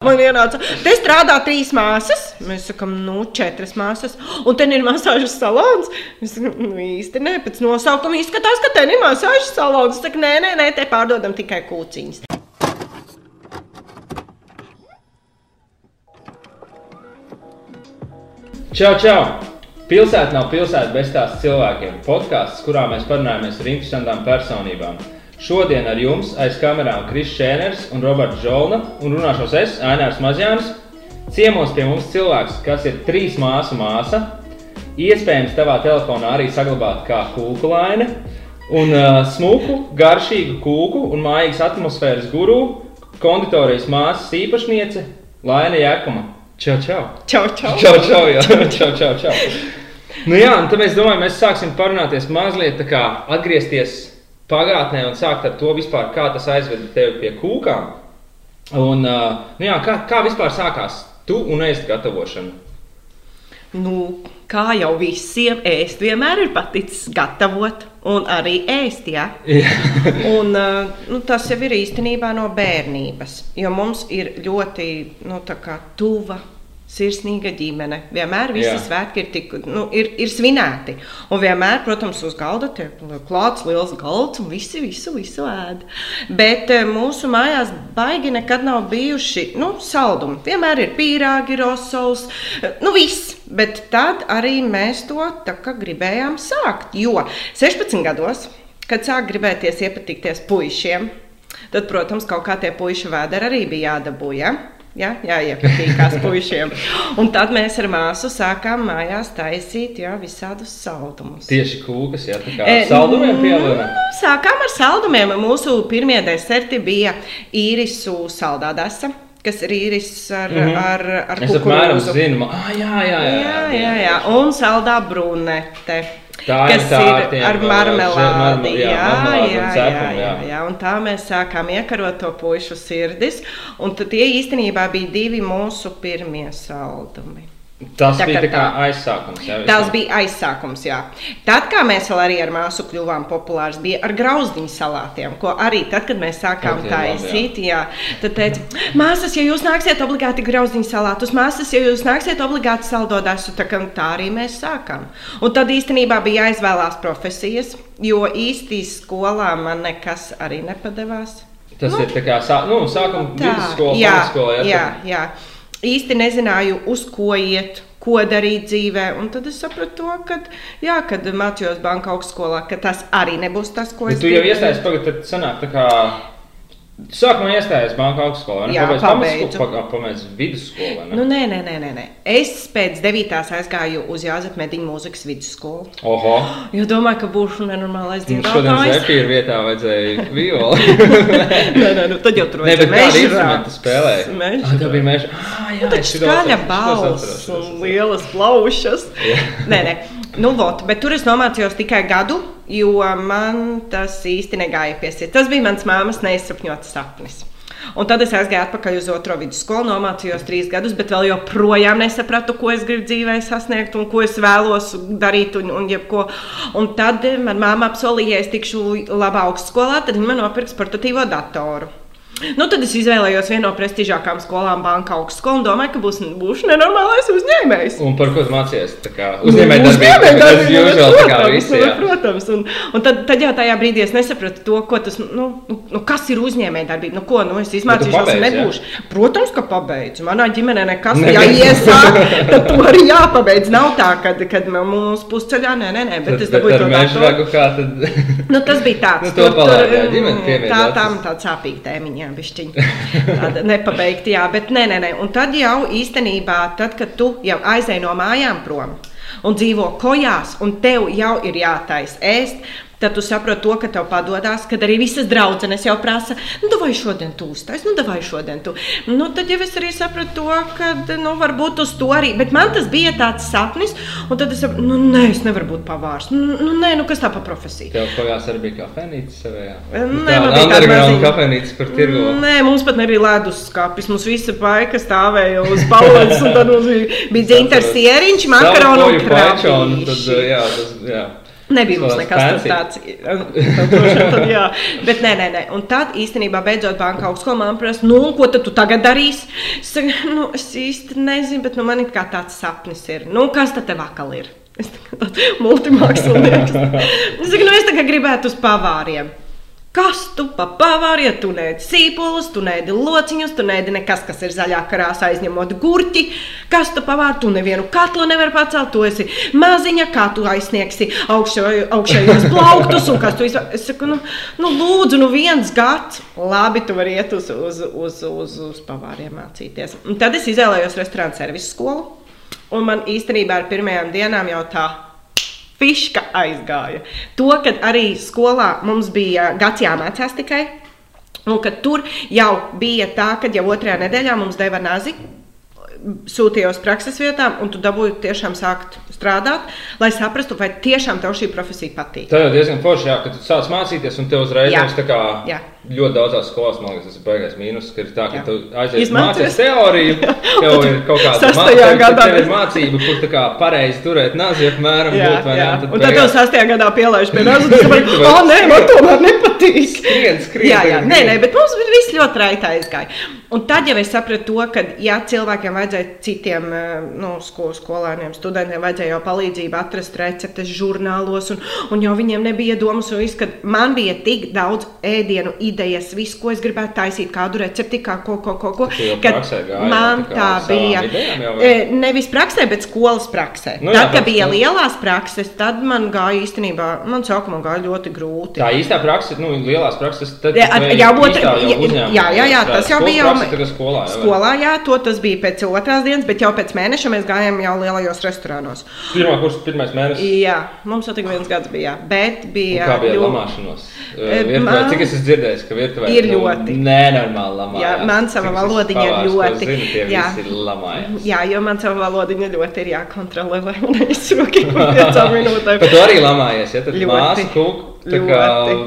Man ienāca, te strādā trīs māsas. Mēs sakām, nu, četras māsas. Un te ir masāžas salons. Es nu, īsti nē, pēc nosaukuma izskatās, ka te ir masāžas salons. Es saku, nē, nē, nē, te pārdodam tikai kūciņas. Čau, čau! Pilsēta nav pilsēta bez tās cilvēkiem. Podkāsts, kurā mēs parunājamies ar interesantām personībām. Šodien ar jums aiz kamerām Kris Čēners un Roberts Žolna un runāšos es, Ainārs Mazjānis. Ciemos pie mums cilvēks, kas ir trīs māsu māsa, iespējams tavā telefonā arī saglabāt kā kūkulaine, un uh, smuku, garšīgu kūku un mājīgas atmosfēras guru, konditorijas māsas īpašniece Laina Jēkuma. Čau, čau! Čau, čau! Čau, čau, jā, čau, čau, čau. Nu jā, un tad mēs domājam, mēs sāksim parunāties mazliet tā kā atgriezties pagātnē un sākt ar to vispār, kā tas aizveda tevi pie kūkām. Un, nu jā, kā, kā vispār sākās tu un ēst gatavošana? Nu, kā jau visiem, ēst vienmēr ir paticis gatavot, un arī ēst. Ja? un, nu, tas jau ir īstenībā no bērnības, jo mums ir ļoti nu, tuva sirsnīga ģimene. Vienmēr visi Jā. svētki ir, tik, nu, ir, ir svinēti. Un vienmēr, protams, uz galda tiek klāts liels galds un visi visu, visu ēd. Bet eh, mūsu mājās baigi nekad nav bijuši nu, saldumi. Vienmēr ir pīrāgi, rosols, nu viss. Bet tad arī mēs to gribējām sākt. Jo 16 gados, kad sāk gribēties iepatikties puišiem, tad, protams, kaut kā tie puiši vēderi arī bija jādabūja. Ja? Ja, jāiepatīkās puišiem. Un tad mēs ar māsu sākām mājās taisīt jā, visādus saldumus. Tieši kūkas, jā, tā kā e, saldumiem pielūna. Nu, sākām ar saldumiem. Mūsu pirmie deserti bija īrisu saldādasa kas ir īris ar, mm -hmm. ar, ar kukurūzu. Es apmēram zinu, ah, jā, jā, jā, jā, jā, jā, jā. Un saldā brunete. Tā kas ir, tā, ir ar marmelādi. Jā, jā, jā, jā, jā, jā, jā. Un tā mēs sākām iekarot to pušu sirdis. Un tie īstenībā bija divi mūsu pirmie saldumi. Tas tā, bija tā aizsākums. Jā, tas bija aizsākums, jā. Tad, kā mēs arī ar māsu kļuvām populārs, bija ar grauzdiņu salātiem, ko arī tad, kad mēs sākām taisīt, jā. jā, tad teica, māsas, ja jūs nāksiet obligāti grauzdiņu salātus, māsas, ja jūs nāksiet obligāti saldodasu, tā, tā arī mēs sākām. Un tad īstenībā bija jāizvēlās profesijas, jo īsti skolā man nekas arī nepadevās. Tas nu, ir tā kā sā, nu, sākuma vidusskola, jā, jā, jā, jā īsti nezināju, uz ko iet, ko darīt dzīvē. Un tad es sapratu, to, ka, jā, kad mācījos banka augstskolā, ka tas arī nebūs tas, ko Bet es gribēju. Tu jau iestājies, tagad tad sanāk tā kā Sākumā iestājos banka augstskolā. Jā, pabeidzu. Pabeidzu vidusskolu. Nu, nē, nē, nē, nē, nē. Es pēc devītās aizgāju uz Jāzep Mediņu mūzikas vidusskolu. Oho. Jo domāju, ka būšu nenormālais dziedātājs. Šodien zepīra vietā vajadzēja violi. nē, nē, nu tad jau tur vajadzēja. Kādu instrumentu spēlēja? Mežrā. Ah, tā bija meža. Ah, jā, nu, skaļa balss un lielas plaušas. nē, nē. Nu, vot, bet tur es nomācījos tikai gadu, jo man tas īsti negāja pie sirds. Tas bija mans māmas neizsapņots sapnis. Un tad es aizgāju atpakaļ uz otro vidusskolu, nomācījos trīs gadus, bet vēl joprojām nesapratu, ko es gribu dzīvē sasniegt un ko es vēlos darīt. Un, un, jebko. un tad man māma apsolīja, ja es tikšu labā augstskolā, tad viņa man nopirks portatīvo datoru. Nu, tad es izvēlējos vienu no prestižākajām skolām, Banka augstskolu, un domāju, ka būs, būšu nenormālais uzņēmējs. Un par ko mācījies? Uzņēmējs protams, protams. Un, un tad, tad jau tajā brīdī es nesapratu to, ko tas, nu, nu, nu kas ir uzņēmējdarbība. Nu, ko, nu, es izmācīšos un nebūšu. Ja? Protams, ka pabeidzu. Manā ģimenē nekas, ne. ja iesāk, tad to arī jāpabeidz. Nav tā, kad, kad mūsu pusceļā, nē, nē, nē, bet tad, es dabūju to tādu. Nu, tas bija tāds. Nu, to palēdā ģimene tā, tā, tā sāpīga tēmiņa jā, bišķiņa. Tāda nepabeigta, jā, bet nē, nē, nē. Un tad jau īstenībā, tad, kad tu jau aizēji no mājām prom un dzīvo kojās, un tev jau ir jātaisa ēst, tad tu saproti to, ka tev padodas, kad arī visas draudzenes jau prasa, nu, vai šodien tu uztais, nu, vai šodien tu. Nu, tad jau es arī sapratu to, ka, nu, varbūt uz to arī, bet man tas bija tāds sapnis, un tad es sapratu, nu, nē, es nevaru būt pavārs. Nu, nu nē, nu, kas tā pa profesija? Tev pagās arī bija kafejnīca savējā? Nē, man bija maziņa kafejnīca par tirgo. Nē, mums pat nebija ledus skapis, mums visa paika stāvēja uz paudzes, un tad mums bija, bija dzintars sieriņš, makaronu un krāpīši. Jā, tas, jā. Nebija mums nekas tāds, tāds tad, jā. bet nē, nē, nē. Un tad īstenībā beidzot banka augstskolā man prasa, nu, ko tad tu tagad darīsi? Es saku, nu, es īsti nezinu, bet nu, man ir kā tāds sapnis ir. Nu, kas tad tev akal ir? Es tā kā tāds multimākslinieks. Es saku, nu, es tagad gribētu uz pavāriem. Kas tu pa pavāriem? Tu nēdi sīpolus, tu nēdi lociņus, tu nēdi nekas, kas ir zaļā krāsā, aizņemot gurķi. Kas tu pavāri? Tu nevienu katlu nevari pacelt, tu esi maziņa, kā tu aizsniegsi augšējos plauktus. kas tu izva- Es saku, nu, nu lūdzu, nu viens gads. Labi, tu vari iet uz, uz, uz, uz, uz pavāriem mācīties. Un tad es izvēlējos restorānu servisu skolu. Un man īstenībā ar pirmajām dienām jau tā fiška aizgāja. To, ka arī skolā mums bija gads jāmācās tikai. Un ka tur jau bija tā, ka jau otrajā nedēļā mums deva nazi, sūtīja uz prakses vietām, un tu dabūji tiešām sākt strādāt, lai saprastu, vai tiešām tev šī profesija patīk. Tā jau diezgan forši, jā, ka tu sāc mācīties, un tev uzreiz Jā. tā kā Jā. Ļoti daudzās skolās, man liekas, tas ir baigais mīnus, ka ir tā, ka Jā. tu aizies mācīties teoriju, tev ir kaut kāda mācība, mācība, kur tā kā pareizi turēt nazi apmēram Jā, būt, vai ne? jā. Un tad tev sastajā gadā pielaiž pie nāzes, un tu saproti, Tu vari- o, nē, man tomēr nepatīk. Skrien, skrien, Jā, jā, nē, nē, bet mums viss ļoti raitā aizgāja. Un tad jau es sapratu to, ka, ja cilvēkiem vajadzēja citiem eh, nu, sko, skolēniem, studentiem, vajadzēja jau palīdzību atrast receptes žurnālos, un, un jau viņiem nebija domas, un viss, kad man bija tik daudz ēdienu idejas, viss, ko es gribētu taisīt, kādu recepti, kā ko, ko, ko, ko kad gāji, man tā tā bija. jau, vai? E, Nevis praksē, bet skolas praksē. Nu Nu, jā, tad, kad bija nu- lielās prakses, tad man gāja īstenībā, man sākumā gāja ļoti grūti. Tā īstā praksa, nu, lielās prakses, tad Jā, jā, otra- jau uzņēmumā, jā, jā, jā, tas jau bija jau skolā. jā? Skolā, jā, to tas bija pēc otrās dienas, bet jau pēc mēneša mēs gājām jau lielajos restorānos. Pirmā kursa, pirmais mēnesis. Jā, mums jau tik viens gads bija, bet Un bija Kā bija ļoti- lamāšanos? E, man- cik es esmu dzirdējis, ka virtuvē Ir ļoti. nenormāli lamājās. Jā, man sava valodiņa ir ļoti- Zinu, tie jā. ir lamājās. Jā, jo man savu valodiņu ļoti ir jākontrolē, lai man neizsūkī pa piecām minūtēm. Bet tu arī lamājies, ja? Tad Ļoti. māsa kūk, tā kā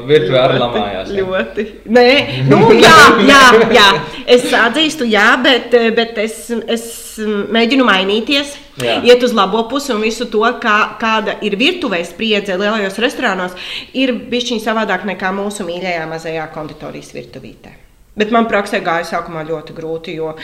virtuvē arī ļoti, lamājās. ja? Ļoti. Nē, nu, jā, jā, jā. Es atzīstu, jā, bet, bet es, es mēģinu mainīties. Jā. Iet uz labo pusi un visu to, kā, kāda ir virtuves spriedze lielajos restorānos, ir bijusi savādāk nekā mūsu mīļajā mazajā konditorijas virtuvītē. Bet man praksē gāja sākumā ļoti grūti, jo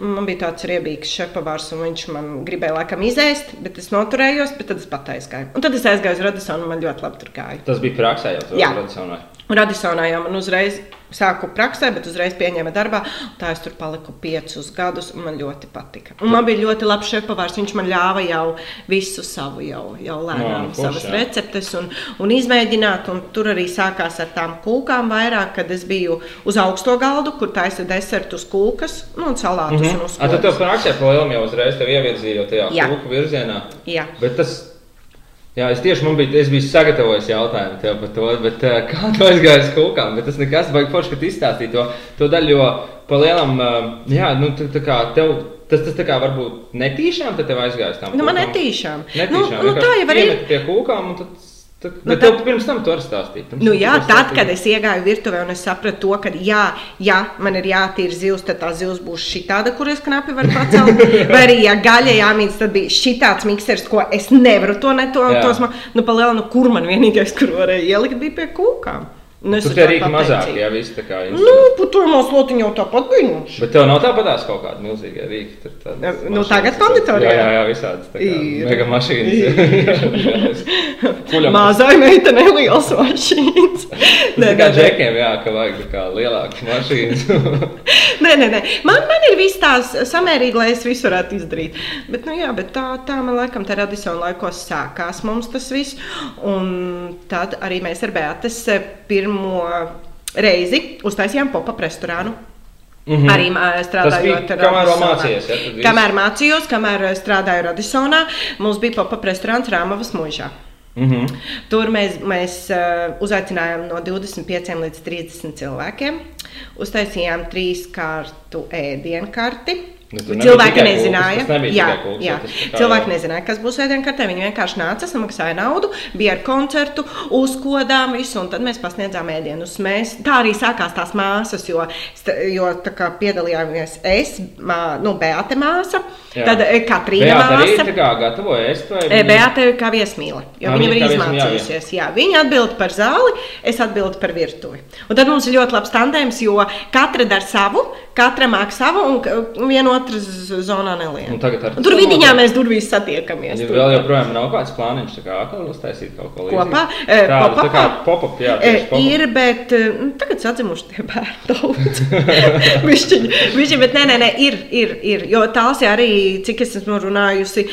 man bija tāds riebīgs šefpavārs, un viņš man gribēja laikam izēst, bet es noturējos, bet tad es pat aizgāju. Un tad es aizgāju uz Radisonu, un man ļoti labi tur gāja. Tas bija praksē jau Jā. tradicionāli. Un Radisonā jau man uzreiz sāku praksē, bet uzreiz pieņēma darbā. Tā es tur paliku piecus gadus, un man ļoti patika. Un man bija ļoti labs šefpavārs. Viņš man ļāva jau visu savu, jau, jau lēnām forši, savas jā. receptes un, un izmēģināt. Un tur arī sākās ar tām kūkām vairāk, kad es biju uz augsto galdu, kur taisa desertus kūkas nu, un salātus. Mm. -hmm. A, Tad tev praksē pa lielam jau uzreiz tev ievirzīja tajā Jā. kūku virzienā. Jā. Bet tas, jā, es tieši man bija, es biju sagatavojis jautājumu tev par to, bet eh, kā tu aizgāji uz kūkām, bet tas nekas, vajag forši, ka tu izstāstīji to, to daļu, jo pa lielam, eh, jā, nu, tā, tā kā tev, tas, tas tā kā varbūt netīšām, tad tev aizgājas tam. Nu, man netīšām. Netīšām, Nu, nu, tā jau arī ir. Pie kūkām, un tad, tad, Nu, bet tad- pirms tam tu arī stāstīji. Nu, tu jā, tad, kad es iegāju virtuvē un es sapratu, to, ka, jā, ja man ir jātīra zivs, tad tā zivs būs šī tāda, kur es knapi varu pacelt. Vai arī, ja gaļa jāmīts, tad bija šī tāds miksers, ko es nevaru to ne to. Jā. tos man- Nu, pa lielu, nu, kur man vienīgais, kur varēja ielikt, bija pie kūkām. Nu, Tur ar tie to rīki mazāk, jā, viss tā kā jums. Nu, putojumos lotiņi jau tāpat bija. Nu. Bet tev nav tāpatās kaut kāda milzīga rīka. Tur tādas Nu, tagad konditorijā? Jā, jā, jā visādas tā kā Ir. mega mašīnas. Mazai meitenei liels mašīnas. Tā kā džekiem, jā, ka vajag tā kā lielākas mašīnas. Nē, nē, nē. Man, man ir viss tās samērīgi, lai es visu varētu izdarīt. Bet, nu, jā, bet tā, tā man laikam tā Radisona laikos sākās mums tas viss. Un tad arī mēs ar Beatas eh, pirmo reizi uztaisījām pop-up restorānu. Mm. -hmm. Arī strādājot Tas bija, kamēr mācījies, ja? Kamēr mācījos, kamēr strādāju Radisonā, mums bija pop-up restorāns Rāmavas mūžā. Mhm. Tur mēs, mēs uh, uzaicinājām no 25 līdz 30 cilvēkiem. Uztaisījām trīs kārtu ēdienkarti. Nu, Cilvēki nezināja, nebija jā, kūkas, jā. cilvēki nezināja, kas būs ēdienkartē. Viņi vienkārši nāca, samaksāja naudu, bija ar koncertu, uzkodām visu, un tad mēs pasniedzām ēdienus. Mēs, tā arī sākās tās māsas, jo, jo tā kā piedalījāmies es, mā, nu, Beate māsa, Jā. tad eh, Katrīna Beata arī māsa. tā kā gatavoja ēst vai E, Beata ir kā viesmīla, jo Ā, viņa viņa ir izmācījusies. Jā, viņa atbild par zāli, es atbildu par virtuvi. Un tad mums ir ļoti labs tandēms, jo katra dara savu, katra māk savu, un k- viena otras zonā ar Un tur vidiņā mēs durvīs satiekamies. Ja Tur. vēl joprojām nav kāds plāniņš, tā kā atkal uztaisīt kaut ko līdzīgu. Kopā? E, Tādu, tā kā pop-up, jā, E, pop-up. Ir, bet e, nu, tagad sadzimuši tie bērni daudz. Bišķiņi, bišķiņi, bet nē, nē, nē, ir, ir, ir. Jo tās arī, cik es esmu runājusi,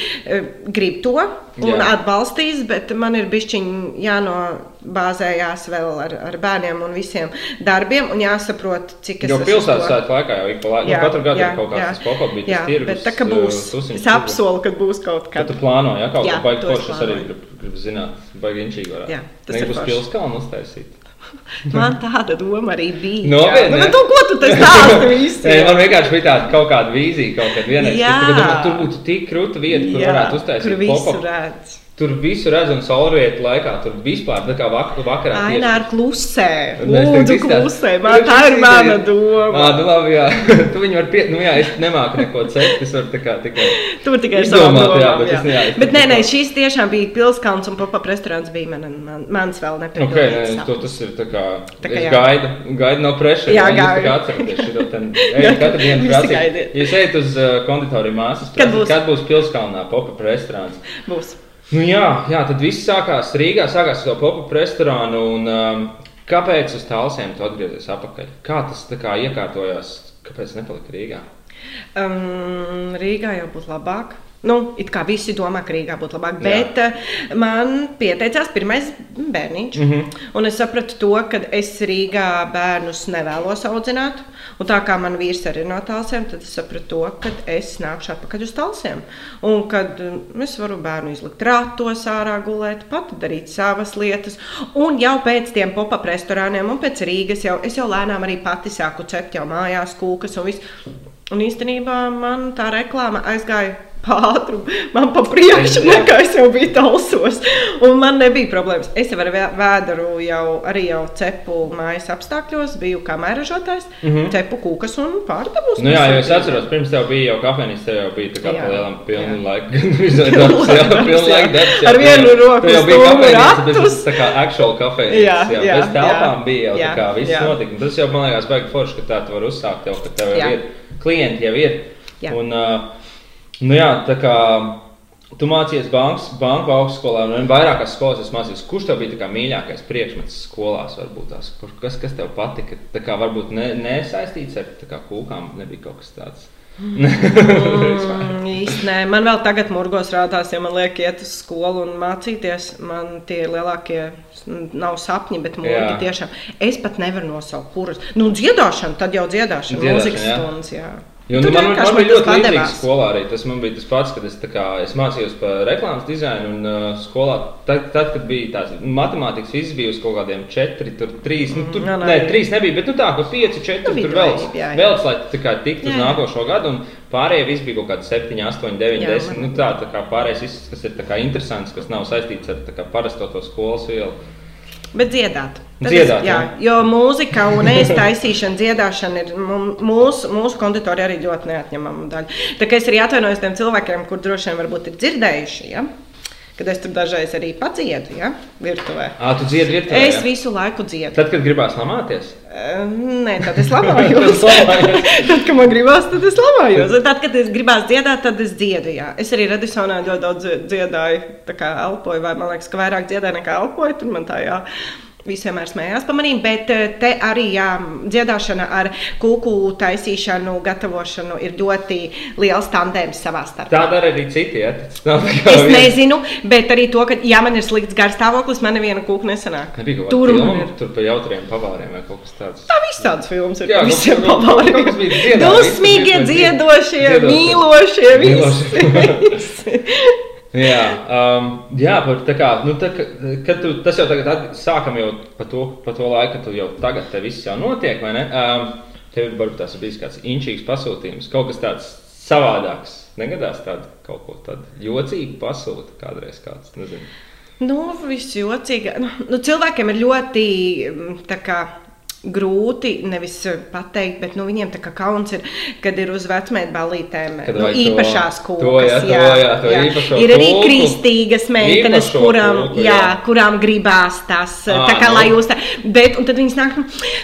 grib to un Jā. atbalstīs, bet man ir bišķiņi jānobāzējās vēl ar, ar bērniem un visiem darbiem un jāsaprot, cik es Jo esmu pilsētas to- sēta laikā jau ik pa laikam, nu, katru gadu ir kaut kāds pop-up, bija jā, tas tirgus. bet tā kā būs, tusiņš es apsolu, ka būs kaut Kad kad. tu plāno, ja kaut Jā, ko baigi es arī gribu grib zināt, baigi inčīgi varētu. Jā, tas ir Negribu uz forši. pilskalnu uztaisīt. Man tāda doma arī bija. Nopietni, Nu, tu, ko tu te? Nē, man vienkārši bija tāda kaut kāda vīzija, kaut kāda vienreiz. Tur būtu tik krūta vieta, kur Jā, varētu uztaisīt Kur visu redz. Tur visu redz un saulrietu laikā, tur vispār tā kā vak vakarā. tieši- Ainār klusē. Es Lūdzu, klusē. Man tā ir mana doma. Ā, nu labi, jā. tu viņu vari pie... Nu jā, es nemāku neko cekt, es varu tā kā tikai... Tur tikai Izdomāt, savām jā, domām, bet es jā. neaizticu. Bet nē, nē, šīs tiešām bija pilskalns un pop-up restorāns bija man, man, mans vēl Ok, nepildīts. nē, to tas ir tā kā... Tā kā es jā. gaidu, gaidu no pressure. Jā, Jūs tā kā gaidu. atceraties šito ten... Ejat katru dienu prasīt. Jūs ejat uz uh, konditoriju māsas, Kad būs? pilskalnā pop-up restorāns. Būs. Nu jā, jā, tad viss sākās Rīgā, sākās ar to pop-up restorānu. Un, um, kāpēc uz tālsiem tu atgriezies atpakaļ? Kā tas tā kā iekārtojās? Kāpēc nepalika Rīgā? Um, Rīgā jau būtu labāk. Nu, it kā visi domā, ka Rīgā būtu labāk, Jā. bet uh, man pieteicās pirmais bērniņš. Mm. -hmm. Un es sapratu to, ka es Rīgā bērnus nevēlos audzināt. Un tā kā man vīrs arī ir no tālsiem, tad es sapratu to, ka es nākšu atpakaļ uz tālsiem. Un kad um, es varu bērnu izlikt ratos, ārā gulēt, pati darīt savas lietas. Un jau pēc tiem pop-up restorāniem un pēc Rīgas jau es jau lēnām arī pati sāku cept jau mājās kūkas un viss. Un īstenībā man tā reklāma aizgāja pātru, man pa priekšu, nekā es jau biju talsos. Un man nebija problēmas. Es jau ar vē- vēderu jau, arī jau cepu mājas apstākļos, biju kā mēražotājs, mm. -hmm. cepu kūkas un pārdevus. Nu jā, jo es atceros, pirms tev bija jau kafejnīca, tev jau bija tā kā Jā, pa lielam pilnu laiku. Darbs, jā, pilnu laiku darbs. jā. Ar vienu jau- roku jau stūmu ratus. tā kā actual kafejnīca. Jā, Jā, jā, bez telpām jā. bija jau tā Jā, kā viss jā. notika. Tas jau, man liekas, baigi forši, ka tā tu vari uzsākt jau, ka tev jau Jā. ir klienti jau ir. Jā. Un, uh, nu jā, tā kā tu mācījies bankas, banku augstskolā un vairākās skolās es mācījos. Kurš tev bija mīļākais priekšmets skolās varbūt tās? Kas, kas tev patika? Tā kā varbūt ne, nesaistīts ar kā kūkām, nebija kaut kas tāds. Mm, īsti nē, man vēl tagad murgos rādās, ja man liek iet uz skolu un mācīties. Man tie ir lielākie, nav sapņi, bet mūži Jā. tiešām. Es pat nevaru nosaukt, kuras. Nu, dziedāšana, tad jau dziedāšana, Dziedāšana, mūzikas jā. stundas. Jā. Jo, nu, man, man bija ļoti līdzīgs padevās. skolā arī. Tas man bija tas pats, kad es, kā, es mācījos par reklāmas dizainu. Un uh, skolā, tad, tad, kad bija tāds matemātikas, viss bija uz kaut kādiem četri, tur trīs. Nu, tur, jā, nē, nē. trīs nebija, bet nu, tā, ka pieci, četri Nu, tur vēl. Vēl, lai tā kā tiktu uz nākošo gadu. Un pārējie visi bija kaut kādi 7, 8, 9, Jā, 10. man- Nu, tā, tā kā pārējais, viss, kas ir interesants, kas nav saistīts ar parasto to skolas vielu. Bet dziedāt. Tad Dziedāt, es, jā, jā. jo mūzika un ēst taisīšana, dziedāšana ir mūsu, mūsu konditorija arī ļoti neatņemama daļa. Tā kā es arī atvainojos tiem cilvēkiem, kur droši vien varbūt ir dzirdējuši, ja? Kad es tur dažreiz arī padziedu, ja? virtuvē. Ā, tu dziedi virtuvē? Es jā? visu laiku dziedu. Tad, kad gribās lamāties? Eh, Nē, tad es lamājos. Tad kad man gribās, tad es lamājos. Tad, kad es gribās dziedāt, tad es dziedu. Jā. Es arī Radisonā ļoti daudz dziedāju, tā kā elpoju, vai man liekas, ka vairāk dziedāju nekā elpoju. Tur man tā jā. Visi vienmēr smējās par maniem, bet eh, te arī jā, dziedāšana ar kūku taisīšanu, gatavošanu ir ļoti liels tandēms savā starpā. Tā dara arī citi. Ja? Es nezinu, bet arī to, ka, ja man ir slikts garstāvoklis, man neviena kūka nesanāk. Tur filma, ir. tur par jautriem pavāriem vai kaut kas tāds. Tā viss tāds filmas ir Jā, visiem pavaliem. dziedāt, Dusmīgie, dziedošie, dziedošie. mīlošie, Mīlošie. visi. Jā, um, jā par, tā kā, nu, tā, ka- kad tu, tas jau tagad at- sākam jau par to, par to laiku, ka tu jau tagad te viss jau notiek, vai ne? Um, tev varbūt tas ir bijis kāds inčīgs pasūtījums, kaut kas tāds savādāks. Negadās tādu kaut ko tādu jocīgu pasūta kādreiz kāds. Nezinu. Nu, viss jocīgi. Nu, nu, cilvēkiem ir ļoti tā kā grūti nevis pateikt, bet nu, viņiem tā kā kauns ir, kad ir uz vecmēta balītēm nu, īpašās kūkas. jā, jā, to īpašo ir arī kūku. kristīgas meitenes, kurām, kūku, jā. jā. kurām gribās tas, Ā, tā kā nu. lai jūs tā, bet, un tad viņas nāk,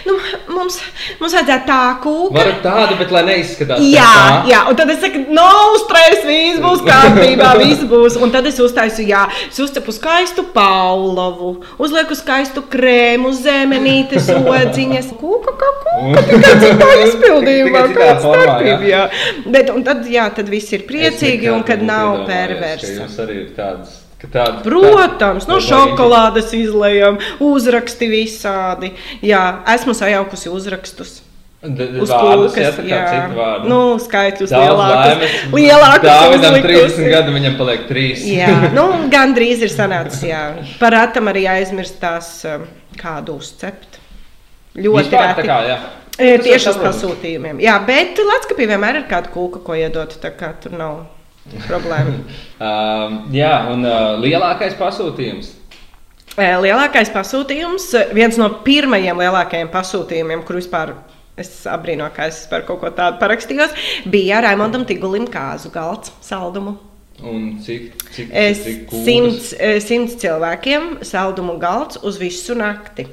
nu, mums, mums vajadzētu tā kūka. Varu tādu, bet lai neizskatās Jā, tā. jā, un tad es saku, nav stresa, viss būs kārtībā, viss būs. Un tad es uztaisu, jā, es uzcepu skaistu paulavu, uzlieku skaistu krēmu, zemenītes, odziņas, kūka, kā kūka, tikai citā izpildījumā, formā, starpība, jā. Bet, un tad, jā, tad viss ir priecīgi, un kad nav perversa. Tāda, Protams, no šokolādes izlējam, uzraksti visādi. Jā, esmu sajaukusi uzrakstus. Uz kūkas, jā, tā kā citu vārdu. Nu, skaitļus Daudz lielākus. laimes. Lielākus Dāvidam uzlikusi. 30 gadu, viņam paliek 3. Jā, nu, gandrīz ir sanācis. Jā. Par atam arī aizmirst tās um, kādu uzcept. Ļoti Vispār, tā reti. kā, jā. E, Tieši uz pasūtījumiem. Jā, bet Latvijā vienmēr ir kāda kūka, ko iedot. Tur nav problēma. Um, jā, un uh, lielākais pasūtījums. E, Lielākais pasūtījums, viens no pirmajiem lielākajiem pasūtījumiem, kur vispār es apbrīnoju, ka es par kaut ko tādu parakstījos, bija Raimondam Tigulim kāzu galds saldumu. Un cik, cik, cik kūkas? simts, e, simts cilvēkiem saldumu galds uz visu nakti.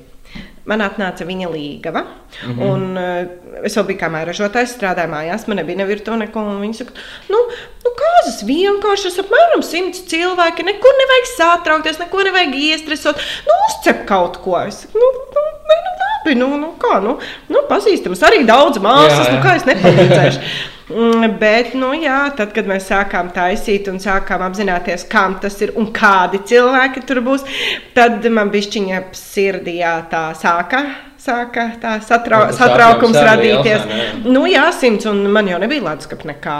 Man atnāca viņa līgava. Mm -hmm. un, uh, es vēl biju kā mēražotājs, strādāju mājās, man nebija ne virtuve neko. un Viņi saka, nu, nu kāzas vienkārši, es apmēram simts cilvēki, nekur nevajag satraukties, neko nevajag iestresot. Nu, uzcep kaut ko. Es saku, nu, nu, nu, labi, nu, nu kā, nu, nu pazīstams, arī daudz māsas, Jā, nu jā. kā es nepalīdzēšu. Mm, Bet, nu, jā, tad, kad mēs sākām taisīt un sākām apzināties, kam tas ir un kādi cilvēki tur būs, tad man bišķiņa sirdī jā, tā sāka. Sāka tā satrau, satraukums radīties. ne? Nu, jā, simts, un man jau nebija leduskapa nekā.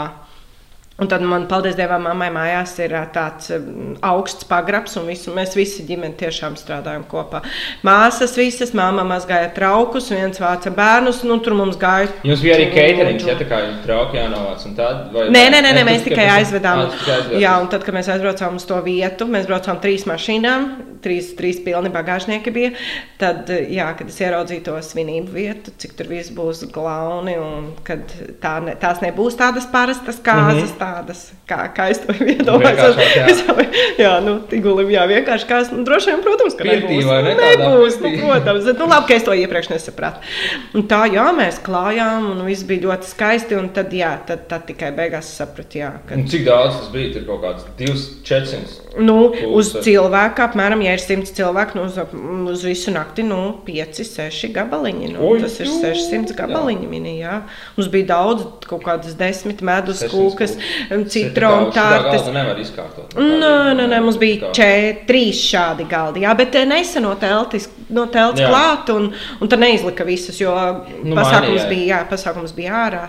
Un tad man, paldies Dievam, mammai mājās ir tāds augsts pagrabs, un visu, mēs visi ģimeni tiešām strādājam kopā. Māsas visas, māma mazgāja traukus, viens vāca bērnus, nu tur mums gāja. Jums bija arī caterings, ja tā kā jums trauki jānovāc un tāda? Vai, Nē, nē, nē, nē mēs tikai aizvedām. Tu tikai aizvedi. Jā, un tad, kad mēs aizbraucām uz to vietu, mēs braucām trīs mašīnām, trīs, trīs pilni bagāžnieki bija. Tad, jā, kad es ieraudzīju to svinību vietu, cik tur viss būs glauni, un kad tā ne, tās nebūs tādas parastas kāzas, mm -hmm. Tādas, kā, kā es to iedomājos. Jā. Jā, nu, tigulim, jā, vienkārši kā es, nu, droši vien, protams, ka Pirtī, nebūs. ne, tādā Nebūs, nu, protams, bet, nu, labi, ka es to iepriekš nesapratu. Un tā, jā, mēs klājām, un viss bija ļoti skaisti, un tad, jā, tad, tad tikai beigās sapratu, jā, ka Un cik daudz tas bija? Tur kaut kāds 200. Nu, uz cilvēku, apmēram, ja ir 100 cilvēku, nu, uz, uz visu nakti, nu, 5, 6 gabaliņi. Nu, Oi, tas ir jū, 600 gabaliņi. Mini, jā. Mums bija daudz, kaut kādas desmit medus 600 kūkas, kūkas. Citronu Tā tārtas. galda nevar izkārtot. Nē, nē, nē, mums bija čē, trīs šādi galdi. Jā, bet eh, nesen no teltis, no teltis Jā. klāt, un, un tad neizlika visas, jo Nu, pasākums, mainījās. bija, jā, pasākums bija ārā.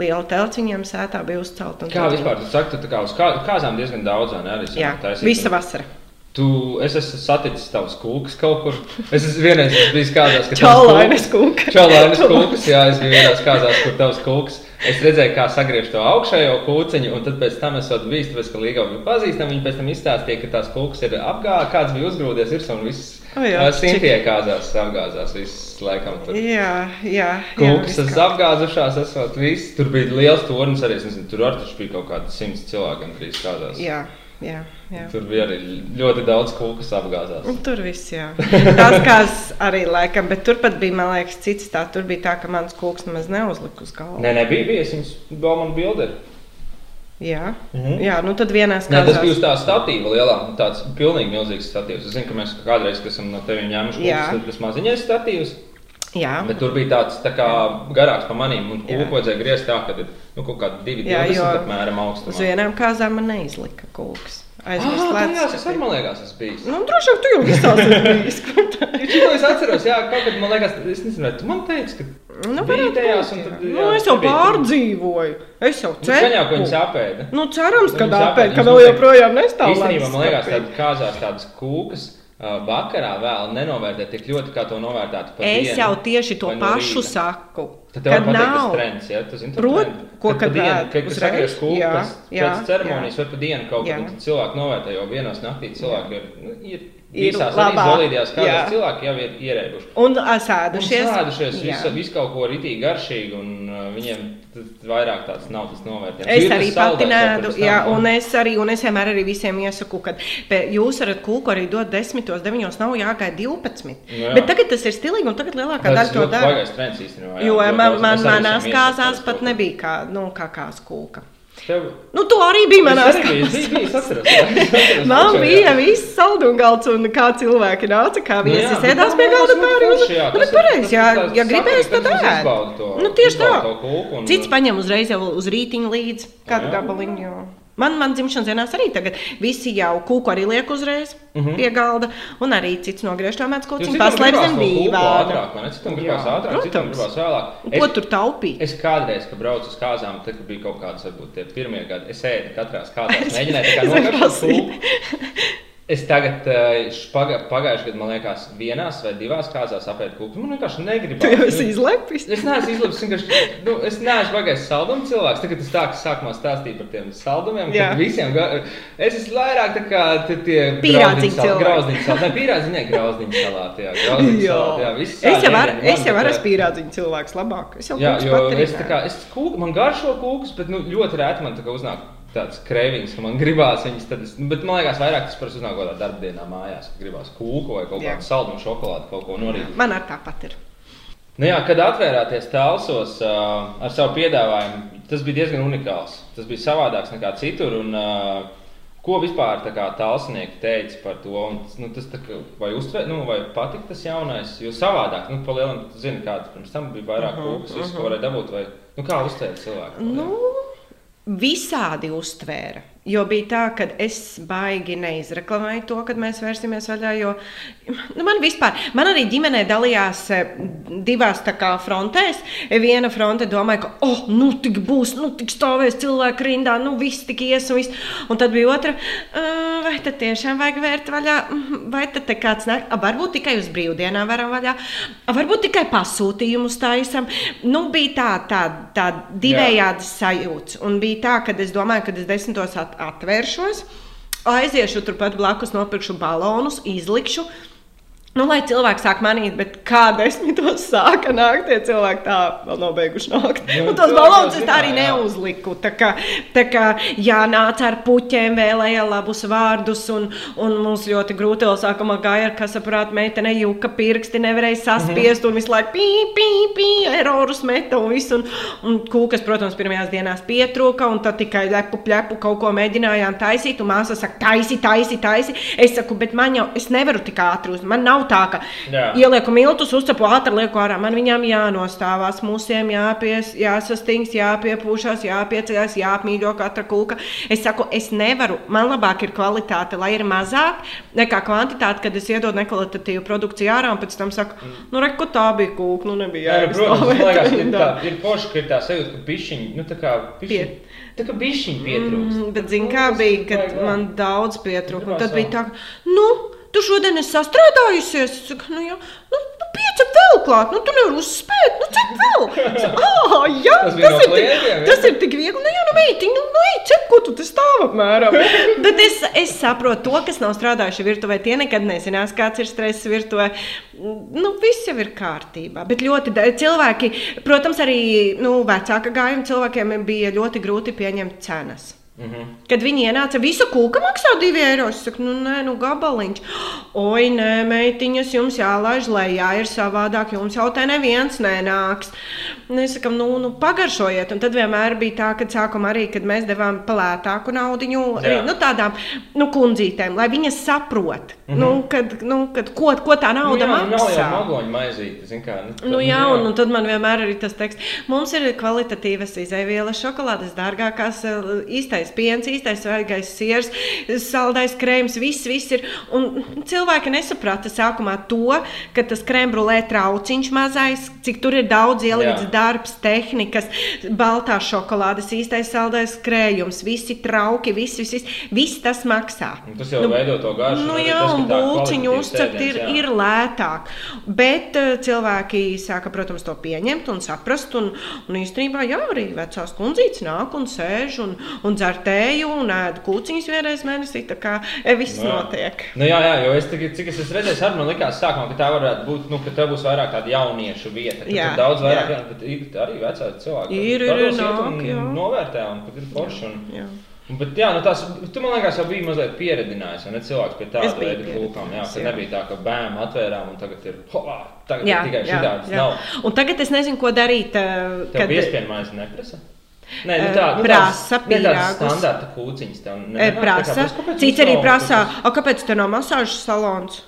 Liela telts viņiem sētā bija uzcelta. un Kā tad- vispār? Saki, tu tā kā uz kā, kāzām diezgan daudz, ne? Arī Jā, taisīt. visa vasara. Tu, es esmu saticis tavus kūkus kaut kur. Es esmu vienreiz bijis kādās, ka tavs kūkas- kūka. Čaulainas kūkas, jā, es biju vienās kādās, kur tavs kūks. Es redzēju, kā sagriež to augšējo kūciņu, un tad pēc tam es esmu bijis, tāpēc, ka Līga bija pazīstama. Viņi pēc tam izstāstīja, ka tās kūkas ir apgāztas, kāds bija uzgrūdies virsū un viss. O jā, Sintie kāzās apgāzās, viss laikam tur. Jā, jā. jā, Kūkas kā- apgāzušās, esot viss. Tur bija liels tornis arī, es nezinu, tur arī taču bija kaut kādi simts cilvēki gandrīz kādās. Jā, jā, jā. Tur bija arī ļoti daudz kūkas apgāzās. Un tur viss, jā. Tās kāds arī laikam, bet turpat bija, man liekas, cits tā. Tur bija tā, ka mans kūks nemaz neuzlika uz galvu. Nē, nē, bija bijis viņas Bauman bilderi. Jā, Mhm. jā, nu tad vienās Nē, tas bija uz tā statīva lielā, tāds pilnīgi milzīgs statīvs. Es zinu, ka mēs kādreiz, esam no tevis ņēmuši tas maziņais statīvs. Jā, Bet tur bija tāds tā kā garāks par manīm, un Jā. kūku vajadzēja griezt tā, ka nu, kaut Jā, divdesmit jo apmēram uz augstumā. vienām kāzām man neizlika kūks. Aizmirst Ah, tajās es arī, man liekas, esmu bijis. Nu, droši vien tu jau visās bijis. Šito es atceros, jā, kaut kad man liekas, es nezinu, vai tu man teici, ka Nu, bija tajās, un jā. tad, Nu, jā, es jau pārdzīvoju. Es jau Nu, Gan jau, ka ceru. viņas apēda. Nu, cerams, ka Viņas tā apēda, ka vēl joprojām nestāv. Īstenībā man liekas, ka kāzās tādas kūkas vakarā vēl nenovērtēt tik ļoti, kā to novērtētu Es dienu jau tieši to no pašu rīta. saku. Tad tev tas nav. trends, ja? To Prot- trendu? ko Kad dienu, kad tu tas jā, pēc ceremonijas vai pa dienu kaut tad cilvēki novērtē, jo vienos naktī cilvēki ir, nu, ir Ir visās jā. kādās cilvēki jau ir ierēbuši. Un ā, Un sēdušies. Sēdušies, visu, visu kaut ko ritīgi garšīgi, un uh, viņiem vairāk tāds nav tas novērtējums. Es Ir tas arī pati nēdu, jā, un es arī, un es vienmēr arī visiem iesaku, ka jūs varat kūku arī dot 10, 9, nav jāgaida 12. Nu jā. Bet tagad tas ir stilīgi, un tagad lielākā Tas daļa to dara. baigais trends īstenībā. jā, Jo man, man manās kāzās pat nebija kā, nu, kā kās kūka. Tev... Nu, to arī jā, es atceros Man bija viss saldumgalds, un kā cilvēki nāca, kā Nu jā, viesis bet ēdās tā pie man galda jā, Nu, pareizi, tas jā, tāds ja gribēs, tad ēd. Nu, tieši tā. Cits paņem uzreiz jau uz rītiņu līdzi, kādu gabaliņu. Man, man dzimšanas dienās arī tagad visi jau kūku arī liek uzreiz Mhm. pie galda, un arī cits nogriež to mēdz Jo kociņu, citam paslēp gribās zem dīvāna. Ātrāk, ne? Citam gribās Jā, ātrāk, citam protams. gribās vēlāk. Un Ko tur taupīt? Es kādreiz, kad braucu uz kāzām, tad, bija kaut kāds, varbūt tie pirmie gadi, es ēdu katrā kāzās, mēģināju tā kā es kūku. Es tagad, eh, pagājušajā gadā, man liekas, vienās vai divās kāzās apēdu kūku. Man vienkārši negribas. Tu jau esi izlepis. Es neesmu izlaists, vienkārši, nu, es neesmu bagājis saldumu cilvēks. Tagad es tā, sākumā stāstīju par tiem saldumiem, visiem, es esmu vairāk tā kā tie- Pīrādziņu cilvēki. grauzdiņu salāti. Nē, pīrādziņu, ne, grauzdiņu salāti, jā, grauzdiņu salāti, jā, viss Es jau ar, es jau jā. esmu pierādziņu cilvēks labāk. Es jau Jā, jo es tā kā, es kūku, man garšo kūkus, bet nu, ļoti rēti man tā kā uznāk tāds krēvings, ka man gribās viņas, tad es, nu, bet man liekas vairāk tas parasti uznāk kādā darbdienā mājās, ka gribās kūku vai kaut kādu saldu un šokolādu kaut ko norīt. Man ar tāpat ir. Nu jā, kad atvērāties tālsos uh, ar savu piedāvājumu, tas bija diezgan unikāls. Tas bija savādāks nekā citur. Un, uh, ko vispār tā kā tālsnieki teica par to? Un, nu, tas kā, vai, uztver, nu, vai patika tas jaunais? Jo savādāk, nu, palielam, zini, kāds pirms tam bija vairāk uh -huh, kūkas, visu, ko varēja dabūt. Vai, nu, kā uztvēra cilvēki? Nu, visādi uztvēra. Jo bija tā, ka es baigi neizreklamēju to, kad mēs vērsimies vaļā. Jo nu, man vispār, man arī ģimenē dalījās eh, divās kā frontēs. Viena fronte domāja, ka, oh, nu tik būs, nu tik stāvēs cilvēku rindā, nu viss tik ies un viss. Un tad bija otra, "Ā, vai tad tiešām vajag vērt vaļā, vai tad kāds nāk, varbūt tikai uz brīvdienām varam vaļā, varbūt tikai pasūtījumus taisam. Nu, bija tā, tā, tā divējādas sajūtas. Un bija tā, ka es domāju, ka es desmitos at atvēršos, aiziešu turpat blakus, nopirkšu balonus, izlikšu. Nu, lai cilvēki sāk manīt, bet kā desmitos sāka nākt, tie cilvēki tā vēl nav beiguši nākt. Nu, Un tos jau es tā arī jā. neuzliku. Tā kā, tā kā jānāca ar puķiem, vēlēja labus vārdus, un, un mums ļoti grūti vēl sākumā gāja ar kasaprātu meitene, juka pirksti, nevarēja saspiest, un visu laiku pī, pī, pī, erorus meta un visu. Un, un kūkas, protams, pirmajās dienās pietrūka, un tad tikai lepu, plepu kaut ko mēģinājām taisīt, un māsa saka, taisi, taisi, taisi. Es saku, bet man jau, es nevaru tik ātri uz, man nav tā, ka Jā. ielieku miltus, uzcepu ātri, lieku ārā. Man viņām jānostāvās, mūsiem jāpies, jāsastings, jāpiepūšās, jāpieceļās, jāapmīļo katra kūka. Es saku, es nevaru, man labāk ir kvalitāte, lai ir mazāk nekā kvantitāte, kad es iedodu nekvalitatīvu produkciju ārā, un pēc tam saku, nu, re, ko tā bija kūka, nu, nebija Jā, nu, protams, man liekas, ka ir tā, ir forši, ka ir tā sajūta, ka bišķiņi, nu tā kā bišķiņi, Pie- tā kā bišķiņi pietrūkst. Mm, bet, kā tas bija, kad man daudz pietrūka. Tad bija tā, ka, nu, tu šodien esi sastrādājusies. Es saku, nu, jā, nu, nu piecep vēl klāt, nu, tu nevari uzspēt, nu, cep vēl. Ah, jā, Tas no ir tik, klientiem, jā? tas ir tik viegli. Nu, jā, nu, meitiņ, nu, nu, ej, cep, ko tu te stāv apmēram. bet es, es saprotu to, kas nav strādājuši virtuvē. Tie nekad nezinās, kāds ir stress virtuvē. Nu, viss jau ir kārtībā. Bet ļoti cilvēki, protams, arī nu, vecāka gājuma cilvēkiem bija ļoti grūti pieņemt cenas. Mhm. Kad viņi ienāca, visa kūka maksā 2 eiro. Es saku, nu, nē, nu, gabaliņš. Oi, nē, meitiņas, jums jālaiž lejā, ir savādāk, jums jau te neviens nenāks. Mēs sakām, nu, nu, pagaršojiet. Un tad vienmēr bija tā, ka sākumā arī, kad mēs devām palētāku naudu, Jā. nu, tādām nu, kundzītēm, lai viņas saprot, mm -hmm. nu, kad, nu, kad, ko, ko tā Nu, nauda jā, nu, nav jau maksā. magoņu maizīte, zin kā. Nu, Nu, tad, jā, un, un tad man vienmēr ir tas teksts, mums ir kvalitatīvas izēvielas, šokolādes dārgākās, eh, īstais īstais piens, īstais svaigais siers, saldais krējums, viss, viss ir. Un cilvēki nesaprata sākumā to, ka tas krembrulē trauciņš mazais, cik tur ir daudz ielikts Jā. darbs, tehnikas, baltā šokolādes, īstais saldais krējums, visi trauki, viss, viss, viss, viss tas maksā. Un tas jau veido to garšu. Nu, jā, tas, un būciņu uzcept ir, jā. ir lētāk. Bet uh, cilvēki sāka, protams, to pieņemt un saprast. Un, un īstenībā, jā, arī vecās kundzītes nāk un sēž un, un dzer tēju un ēd kūciņas vienreiz mēnesī. Tā kā e, viss jā. notiek. Nu, jā, jā, jo es tagad, cik es esmu redzējis, arī man likās, sākumā, ka tā varētu būt, nu, ka tā būs vairāk tāda jauniešu vieta. Jā, tur daudz vairāk, jā. jā. bet ir arī vecāki cilvēki. Ir, ir, iet nāk, jā. novērtē, un kad ir forši. Un, Jā. un, bet, jā, nu, tās, tu man liekas, jau biji mazliet pieredzinājis, un ne cilvēks pie tāda veida kūkām. Jā, jā. nebija tā, ka bēm atvērām, un tagad ir, ho, tagad Jā, ir tikai jā, jā. nav. Un tagad es nezinu, ko darīt. uh, Tev Kad, piespienmais neprasa? Nē, nu Eh, tā, nu, prasa ne tāds pīrāgus. standarta kūciņas. E, nenāk tā kā, prasa. "Prasa, kāpēc Cits arī prasa, kaut "A, kāpēc te nav masāžas salons?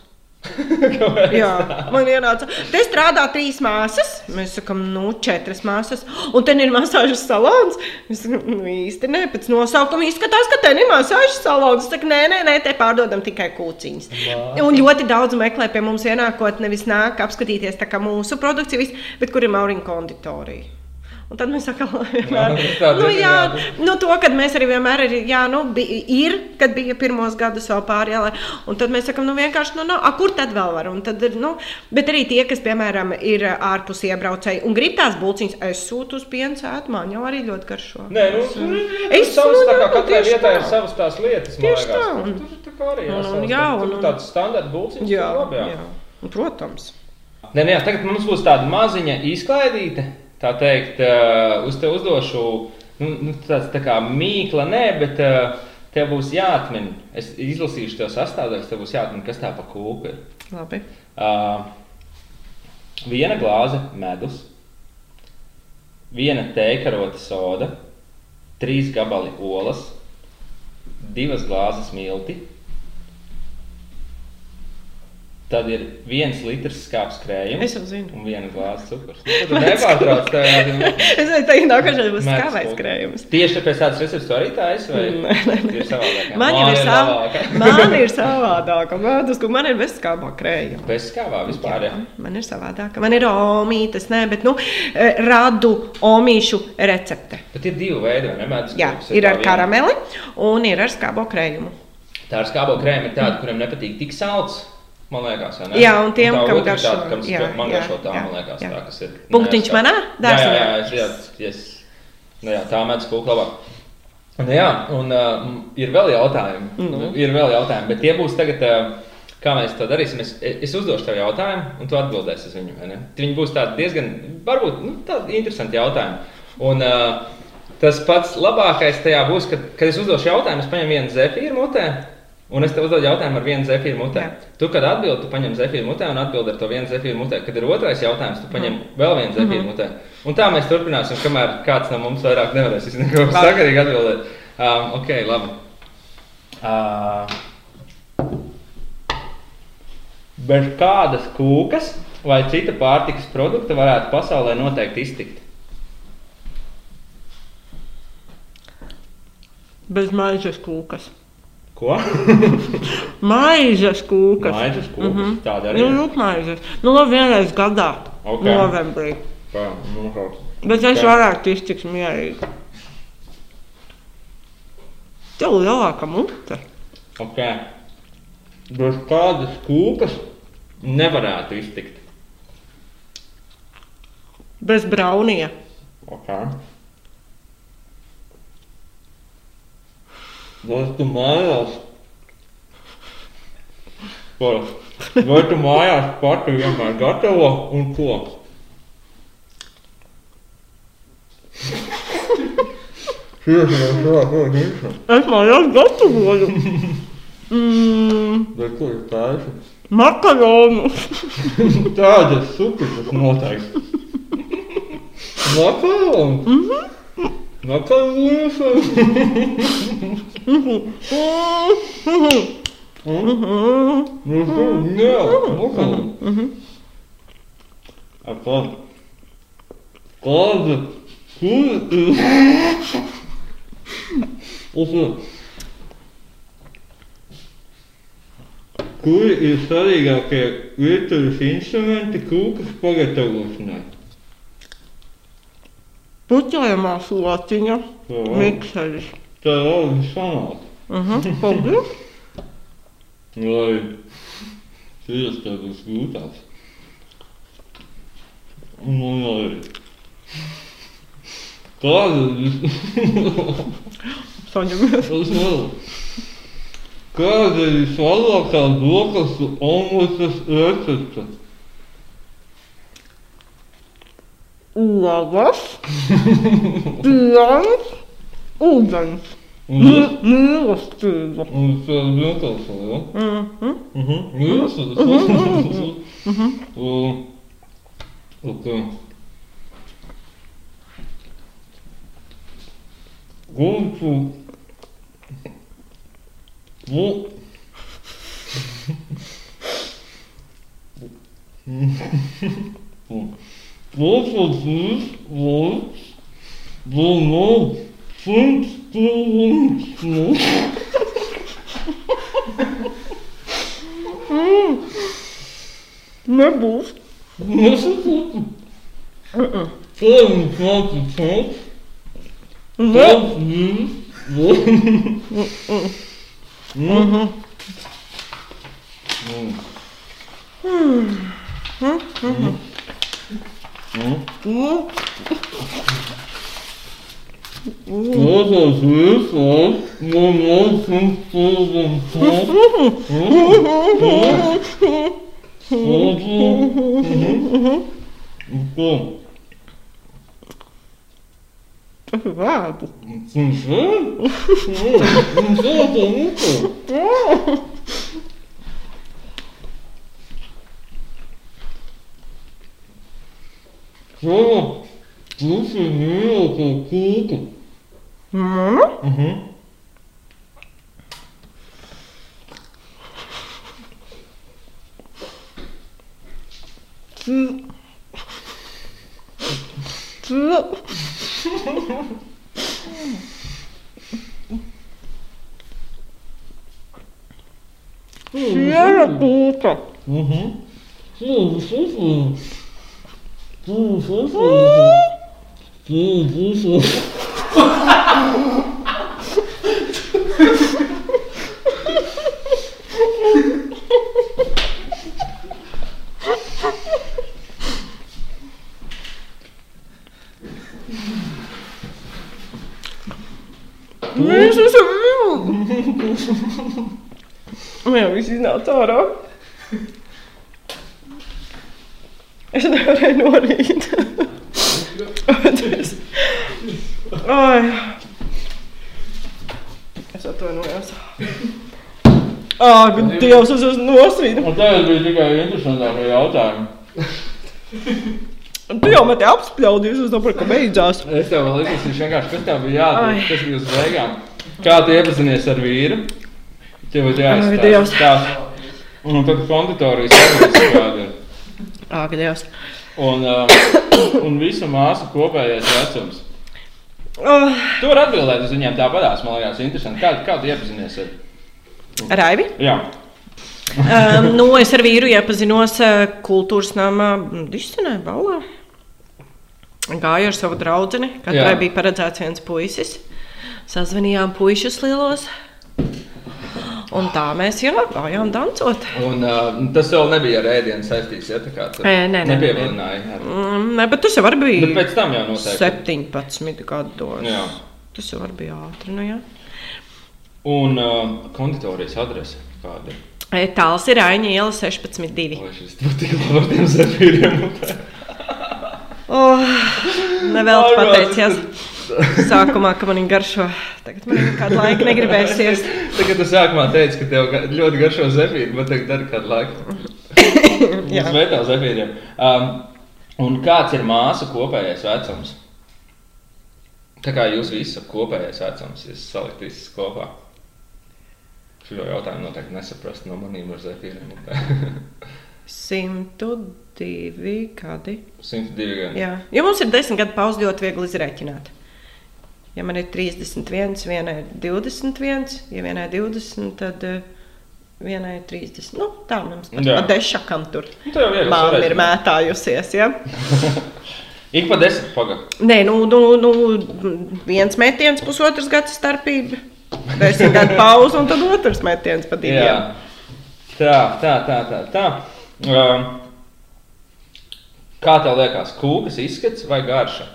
kas?" Jā, man ienāca. Te strādā trīs māsas. Mēs sakām, nu, četras māsas. Un te ir masāžas salons. Es nu, īsti ne. Pēc nosaukuma izskatās, ka te ir masāžas salons. Es saku, nē, nē, nē, te pārdodam tikai kūciņas. Vā. Un ļoti daudz meklē pie mums ienākot, nevis nāk apskatīties tā kā mūsu produkcija, bet kur ir Mauriņa konditorija. Un tad mēs sakām, vienmēr, Nu, tā nu, jā, nu, to, kad mēs arī vienmēr ir, jā, nu, bi- ir, kad bija pirmos gadus vēl pārējā, un tad mēs sakām, nu, vienkārši, nu, nu a, kur tad vēl var? Un tad, nu, bet arī tie, kas, piemēram, ir ārpus iebraucēji un grib tās bulciņas, es sūtu uz piena sētu, man jau arī ļoti garšo. Nē, nu, tur ir Es es savas, nu, tā kā jā, katrai vietai tā. ir savas tās lietas, man liekas. tā, Tur, un- tur, tur kā arī un- jāsavas, un jā, tur un- tāds standarta bulciņas, Jā, tur labi, jā. jā. Un, protams. Nē, nē, tagad mums būs tāda maziņa izklaidīte, tā teikt, uh, uz te uzdošu, nu, nu tāds tā kā mīkla, nē, bet uh, tev būs jāatmin, es izlasīšu tev sastāvdaļas, tev būs jāatmin, kas tā pa kūka ir. Labi. Uh, viena glāze medus, viena tēkarota soda, trīs gabali olas, divas glāzes milti. Tad ir viens litrs skāps krējums. Es jau zinu. Un viena glāze cukurs. Nu, nepārtrauc tev. Es domāju, ka nākamais būs skābais krējums. Tieši tāpēc tāds recepts arī tā esi? Vai Nē, nē, nē. ir savādāk? Man jau ir, sav... man ir savādāka. Medus, ka man ir bez skābā krējuma. Bez skābā vispār. Jā. Man ir savādāka. Man ir omītes, nē, bet nu, eh, radu omīšu recepte. Bet ir divi veidi, vai ne? Medus Jā, ir tā ar viena. karameli un ir ar skābo krējumu. Tā ar skābo krēmu ir tāda, kuriem nepatīk tik salds. Man liekas, ne? Jā, un tiem, tā kam garšo. Tāda, kam Jā, jā, man jā, garšo tā, jā, man liekas, jā. tā, kas ir. Punktiņš manā Jā, dārziņā? jā, jā, es, jā, es, nu, jā, tā mēdz kūk labāk. Un, jā, un uh, ir vēl jautājumi. Nu. Ir vēl jautājumi, bet tie būs tagad. Uh, Kā mēs to darīsim? Es, es uzdošu tev jautājumu, un tu atbildēsi uz viņu. Viņi būs tādi diezgan, varbūt nu, tādi interesanti jautājumi. Un, uh, tas pats labākais tajā būs, kad, kad es uzdošu jautājumu, es paņemu vienu zefīru mutē, un es tev uzdodu jautājumu ar vienu zefīru mutē. Jā. Tu, kad atbildi, tu paņem zefīru mutē un atbildi ar to vienu zefīru mutē. Kad ir otrais jautājums, tu paņem vēl vienu zefīru mutē. Un tā mēs turpināsim, kamēr kāds no mums vairāk nevarēs neko sakarīgi atbildēt. Um, ok, labi. Uh, bez kādas kūkas vai cita pārtikas produkta varētu pasaulē noteikti iztikt? Bez maizes kūkas. Ko? Maizes kūkas. Maizes kūkas, Mhm. tāda arī Nu, ir. nu, maizes. Nu, labi, vienreiz gadā. Ok. Novembrī. Pā, nu. Bet es Ok. varētu iztikt mierīgi. Tev lielāka mute. Ok. Bez kādas kūkas nevarētu iztikt. Bez braunija. Ok. Vai tu mājās? Tu mājās pati vienmēr gatavo un ko? Es mājās gatavoju. mm, Bet ko ir taisa? makaronu. Tādas supas tas noteikti. Makaronu? Makaronu? Jā, makaronu. A ko? Kāda? Kur ir? Un, Kuri ir svarīgākie virtuves instrumenti kūkas pagatavošanai? Puķējumā slociņa, Jā. mikseris. Tā jau ir sanāca. Mhm, paldies. Lai šīs tā būs grūtās. Un man arī. Kāda ir Saņemies. Tas nav. Kāda ir vislabākā brokastu omletes recepte? Lavas, piens, ūdens. Un tas- Mīlestība. un tas ir vienkārši, ja? Mhm. Mhm. Jūs esat. Un- Both of these words were made since Stephen Smith. Nibbles. Mississippi. Uh-uh. Came back to church. Both these words. Mm-hmm. Mm-hmm. Mm-hmm. Hum? Toda vez mamãe se perguntou sobre... Então... Errado. Sim, sim. Sim, sim, sim. Mir auch gut. Mana? Mhm. Tu. Tu. Siera puta. Mhm. So, Meu, isso não, Toro. Es nevarēju norīt. Es- Ai. Es atvainojos. Ak, Dievs, es esmu nosvīdis. Un tagad bija tikai interesantākie jautājumi. Tu jau meti apspļaudījies, es saprotu, ka beidzās. Es tev vēl izlasīšu vienkārši, kas tev bija jādara, kas bija uz beigām. Kā tu iepazinies ar vīru? Tev ir jāizstāsta. Un tad konditorijas kāda ir. Ak, Dievs. Un, uh, un visu māsu kopējais vecums. Oh, Tu vari atbildēt uz viņiem tāpatās, man liekas, interesanti. Kā, kā tu iepazinies ar? Raivi? Jā. Um, nu, es ar vīru iepazinos kultūras namā Dišanai balā. Gāju ar savu draugu, katrai Jā. bija paredzēts viens puisis. Sazvanījām puišus lielos. Un tā mēs jā, gājām dancot. Un uh, tas vēl nebija ar ēdienu saistīts, ja nē, nē, nepievilināji. Ar... Mm, ne, bet tas jau var bija Bet pēc tam jau noteikti. 17 gados. Jā. Tas jau var bija ātri. Nu, jā. Un uh, konditorijas adrese kāda ir? Tāls ir Aņa iela 16.2. Vai šis tur tik labi ar tiem zefīriem? Oh, Nevēl pateicies sākumā, ka man viņa garšo. Tagad man viņa kādu laiku negribēsies. Tagad tu sākumā teici, ka tev ļoti garšo zefīri, bet tagad dari kādu laiku. Jā. Vietā zefīriem. Um, un kāds ir māsu kopējais vecums? Tā kā jūs visi esat kopējais vecums, jūs salikt visus kopā. Šo jautājumu noteikti nesaprast no maniem ar zefīriem. 102 gadi. 102 gadi. Jā, jo mums ir desmit gadu pauze ļoti viegli izrēķināt. Ja man ir 31, vienai ir 21, ja vienai ir 20, tad uh, vienai ir 30. Nu, tā mums ir dešakam tur. Nu, Māma sareiz. ir mētājusies. Ja? Ik pa desmit pagaidi. Nē, nu, nu, nu, viens metiens, pusotrs gads starpība. Desmit gadu pauze, un tad otrs metiens pa diviem. Jā. Tā, tā, tā, tā. tā. Um, kā tev liekas, kūkas izskats vai garša?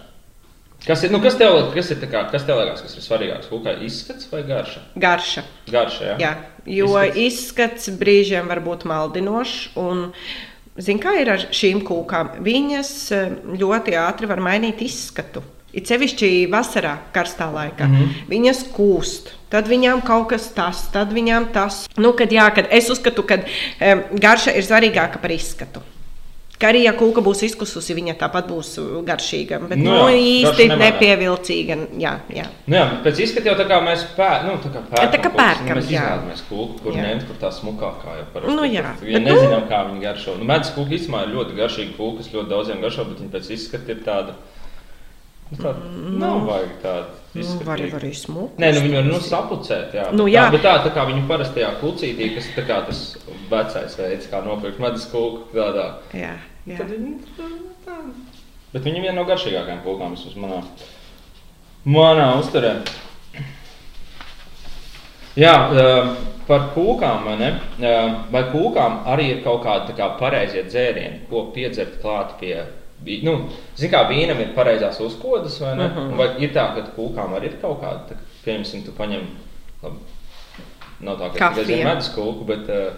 Kas ir, nu, kas tev, kas ir, tā kā, kas tev liekas, kas ir svarīgāks? Kūkai izskats vai garša? Garša. Garša, jā. Jā, jo Izskats. izskats, brīžiem var būt maldinošs. Un, zin, kā ir ar šīm kūkām? Viņas eh, ļoti ātri var mainīt izskatu. It sevišķi vasarā, karstā laikā. Mm. -hmm. Viņas kūst. Tad viņām kaut kas tas, tad viņām tas. Nu, kad, jā, kad es uzskatu, ka um, garša ir svarīgāka par izskatu. Ka arī, ja kūka būs izkususi, viņa tāpat būs uh, garšīga. Bet Nu nu, jā, nu, īsti nepievilcīga. Jā, jā. Nu, jā, pēc izskata jau tā kā mēs pēr, nu, tā kā pērkam. tā kā kūkas, pērkam, nu, Mēs jā. izvēlamies kūku, kur ņemt, kur tā smukākā jau parasti. Nu, jā, Ja bet nu- nezinām, kā viņi garšo. Nu, medus kūka īstenībā ir ļoti garšīga kūka, kas ļoti daudziem garšo, bet viņi pēc izskata ir tāda. Nu, tāda nav vajag tāda Nu, var, arī smukt. Nē, nu viņi var nu, sapucēt. Jā, Nu, jā. Tā, bet tā, tā kā viņu parastajā kucītī, kas ir tas vecais veids, kā nopirkt medus kūku tādā. Jā. Tad viņi tā. Bet viņi viena no garšīgākajām kūkām vismaz manā, manā uzturē. Jā, eh, par kūkām, vai ne? Eh, Vai kūkām arī ir kaut kādi tā kā pareizie dzērieni, ko piedzert klāt pie Nu, Ziniet, kā vīnam ir pareizās uzkodas, vai ne? Uh Mhm. -huh. Vai ir tā, ka kūkām arī ir kaut kāda, tā, piemēram, tu paņem, labi, nav tā, ka tikai medus kūku, bet uh,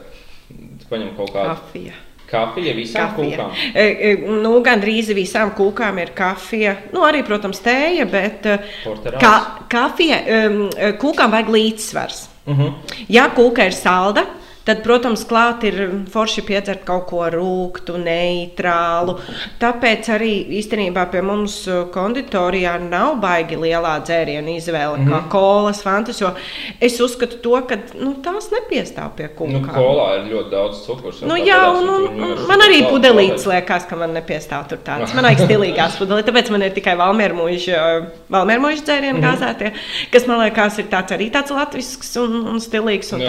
tu paņem kaut kādu Kafija. Kafiju visām Kafija. kūkām. E, e, Nu, Gan drīz visām kūkām ir kafija. Nu, arī, protams, tēja, bet e, Porterāls. ka, kafija, um, kūkām vajag līdzsvars. Uh -huh. Ja kūka ir salda, tad, protams, klāt ir forši piedzert kaut ko rūktu, neitrālu. Tāpēc arī īstenībā pie mums uh, konditorijā nav baigi lielā dzērienu izvēle, mm kā kolas, fantas, es uzskatu to, ka nu, tās nepiestāv pie Nu, kūkām. kolā ir ļoti daudz cukurs. Nu, jā, un, un un, man arī pudelītes liekas, ka man nepiestāv tur tāds. Man vajag stilīgās pudelītes, tāpēc man ir tikai valmērmuīša dzērienu Mhm. gāzētie, kas man liekas ir tāds arī tāds latvisks un, un stilīgs. Un.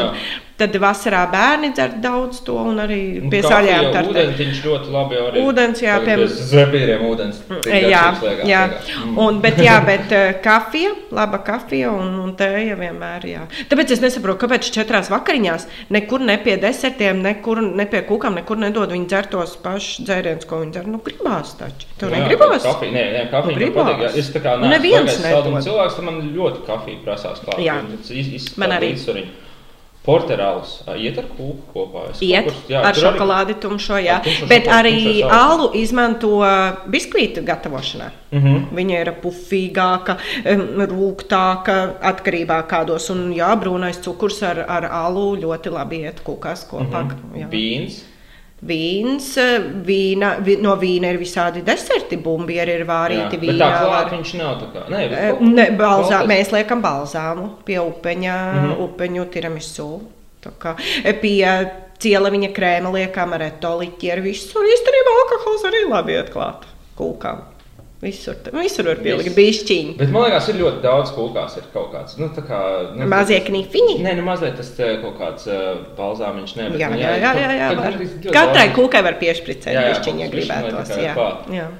Tad, vasarā bērni dzer daudz to un arī pie saļām tartēm. Ūdentiņš ļoti labi arī. Ūdens, jā, bez Zepīriem ūdens. tik Jā, liekas jā. Mm. Un, bet, jā, bet eh, kafija, laba kafija un, un tēja vienmēr. Jā. Tāpēc es nesaprotu, kāpēc četrās vakariņās nekur ne pie desertiem, nekur ne pie kūkām, nekur nedod viņi dzertos pašus dzērienus, ko viņi dzer. Nu, gribās taču. Tev Jā, negribās? Kafija, nē, nē, kafija Nu, gribās. patīk. jā. Es tā kā Nu, neesmu neviens nedod. cilvēks, man ļoti kafija prasās klāt. Jā. Tas iz- iz- Man arī. līdzsvariņa. Porterāls iet ar kūku kopā. Es Iet kaut kur- jā, ar šokolādi tumšo, jā. Ar tumšo Bet arī alu izmanto biskvītu gatavošanā. Mhm. Viņa ir pufīgāka, rūgtāka, atkarībā kādos. Un jā, brūnais cukurs ar, ar alu ļoti labi iet kūkās kopā. jā. Bīns. Vīns, vīna, vi, no vīna ir visādi deserti, bumbieri ir vārīti vīnā. tā klāt viņš nav tā kā. Nē, bet Eh, Ne, balzā, kaut kas- mēs liekam balzāmu pie upeņa, mm. -hmm. upeņu tiramisu. Tā kā, eh, Pie cieliņa krēma liekam ar etoliķi, ar visu. Īstenībā alkohols arī labi iet klāt kūkām. Visur, visur var pielikt Viss. bišķiņu. Bet man liekas, ir ļoti daudz kūkās. Ir kaut kāds. Nu, kā, nu, Mazie knifiņi. Nē, nu mazliet tas te kaut kāds uh, balzāmiņš. Jā, nu, jā, jā, jā, jā, var. kad ir ļoti Katrai kūkai var piešpricēt Jā, jā, bišķiņu, ja gribētos. Jā, jā.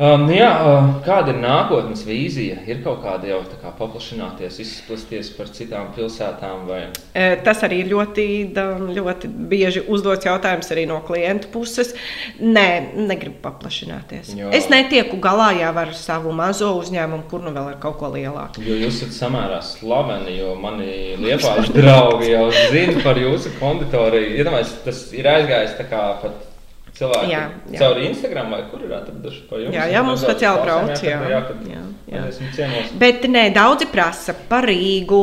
Um, nu jā, uh, kāda ir nākotnes vīzija? Ir kaut kāda jau tā kā paplašināties, izplatīties par citām pilsētām vai E, Tas arī ir ļoti, da- ļoti bieži uzdots jautājums arī no klientu puses. Nē, negribu paplašināties. Jā. Es netieku galā jau ar savu mazo uzņēmumu, kur nu vēl ar kaut ko lielāku. Jo jūs esat samērā slaveni, jo mani liepāņu draugi jau zina par jūsu konditoriju. Iedomājieties, tas ir aizgājis tā kā pat cilvēki Jā, jā. caur Instagram vai kur ir atraduši pa jums. Jā, jā, mums Nedaudz speciāli klausām, brauc, Jā, jā. jā, Jā, jā. Bet nē, daudzi prasa par Rīgu,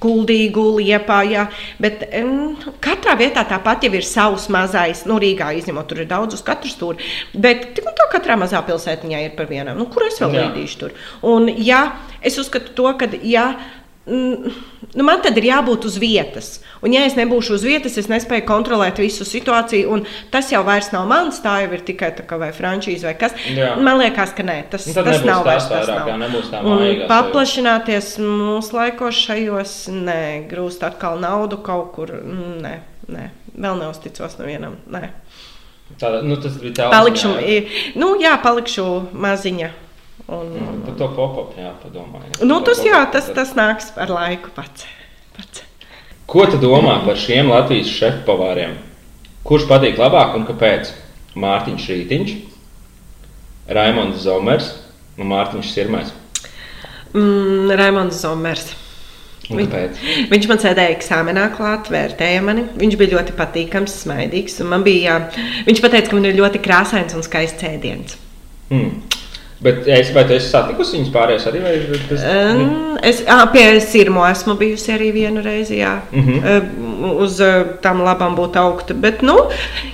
Kuldīgu, Liepājā. Bet um, katrā vietā tāpat jau ir savs mazais, nu, Rīgā izņemot, tur ir daudz uz katru stūri. Bet tik un tā katrā mazā pilsētiņā ir par vienam. Nu, kur es vēl Jā. līdīšu tur? Un, ja es uzskatu to, ka, ja mm, nu, man tad ir jābūt uz vietas. Un, ja es nebūšu uz vietas, es nespēju kontrolēt visu situāciju. Tas jau vairs nav mans, tā jau ir tikai tā vai frančīze vai kas. Jā. Man liekas, ka nē, tas, Nu, tas nav vairs tas. vairāk, nav. tā Un mājīgā paplašināties mūsu laikos šajos, nē, grūst atkal naudu kaut kur. mm, Nē, nē. vēl neusticos nevienam. Nē. Tāda, nu, tas bija tāds Palikšu, nu, jā, palikšu maziņa. Un, Par to pop-up jāpadomā. nu, tas, jā, tas, tas nāks ar laiku pats. pats. Ko tu domā par šiem Latvijas šefpavāriem? Kurš patīk labāk un kāpēc? Mārtiņš Rītiņš, Raimons Zomers un Mārtiņš Sirmais. Mm, Raimons Zomers. Un Vi- kāpēc? Viņš man sēdēja eksāmenā klāt, vērtēja mani. Viņš bija ļoti patīkams, smaidīgs. un bija, jā, viņš teica, ka man ir ļoti krāsains un skaists ēdiens. Hmm. Bet es, vai tu esi satikusi viņus pārējos arī? Tas, Um, es ā, pie Sirmo esmu bijusi arī vienu reizi. Jā. Mhm. Uh, Uz uh, tām labām būtu augta. Bet, nu,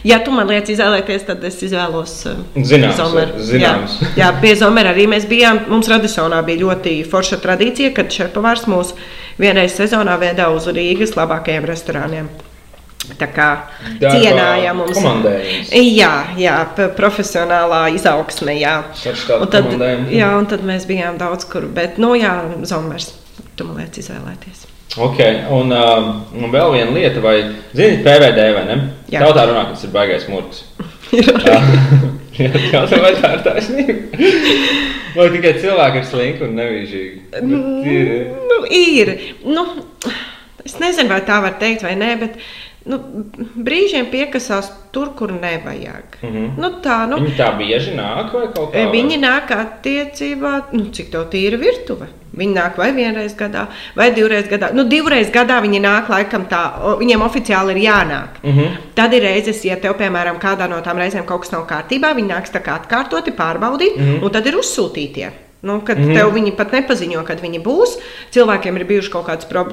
ja tu man liec izvēlēties, tad es izvēlos uh, Zināms, Zomeru. zināms. Jā, jā, pie Zomera arī mēs bijām. Mums Radisonā bija ļoti forša tradīcija, kad šefpavārs mūs vienreiz sezonā veda uz Rīgas labākajiem restorāniem. Tā kā Darba cienāja mums. Jā, jā, profesionālā izaugsme. Jā. Un tad, jā, un tad mēs bijām daudz kur. Bet, nu, jā, Zomers, tu man liec izvēlēties. Ok, un, um, un vēl viena lieta, vai zini, PVD vai ne? Jā. Tautā runā, ka tas ir baigais murgs. Jā, jā, tā vai tā ir taisnība. Vai tikai cilvēki ir slinki un? Bet ir- Nu, ir. Nu, es nezinu, vai tā var teikt, vai nē, bet nu, brīžiem piekasās tur, kur nevajag. Mhm. Nu, tā, nu, Viņi tā bieži nāk vai kaut kā? Viņi nāk attiecībā, nu, cik tev tīra virtuve. Viņi nāk vai vienreiz gadā, vai divreiz gadā. Nu, divreiz gadā viņi nāk, laikam tā, viņiem oficiāli ir jānāk. Mm -hmm. Tad ir reizes, ja tev, piemēram, kādā no tām reizēm kaut kas nav kārtībā, viņi nāks tā kā atkārtoti pārbaudīt, mm. -hmm. un tad ir uzsūtītie. Nu, kad mm. -hmm. tev viņi pat nepaziņo, kad viņi būs. Cilvēkiem ir bijušas kaut kādas prob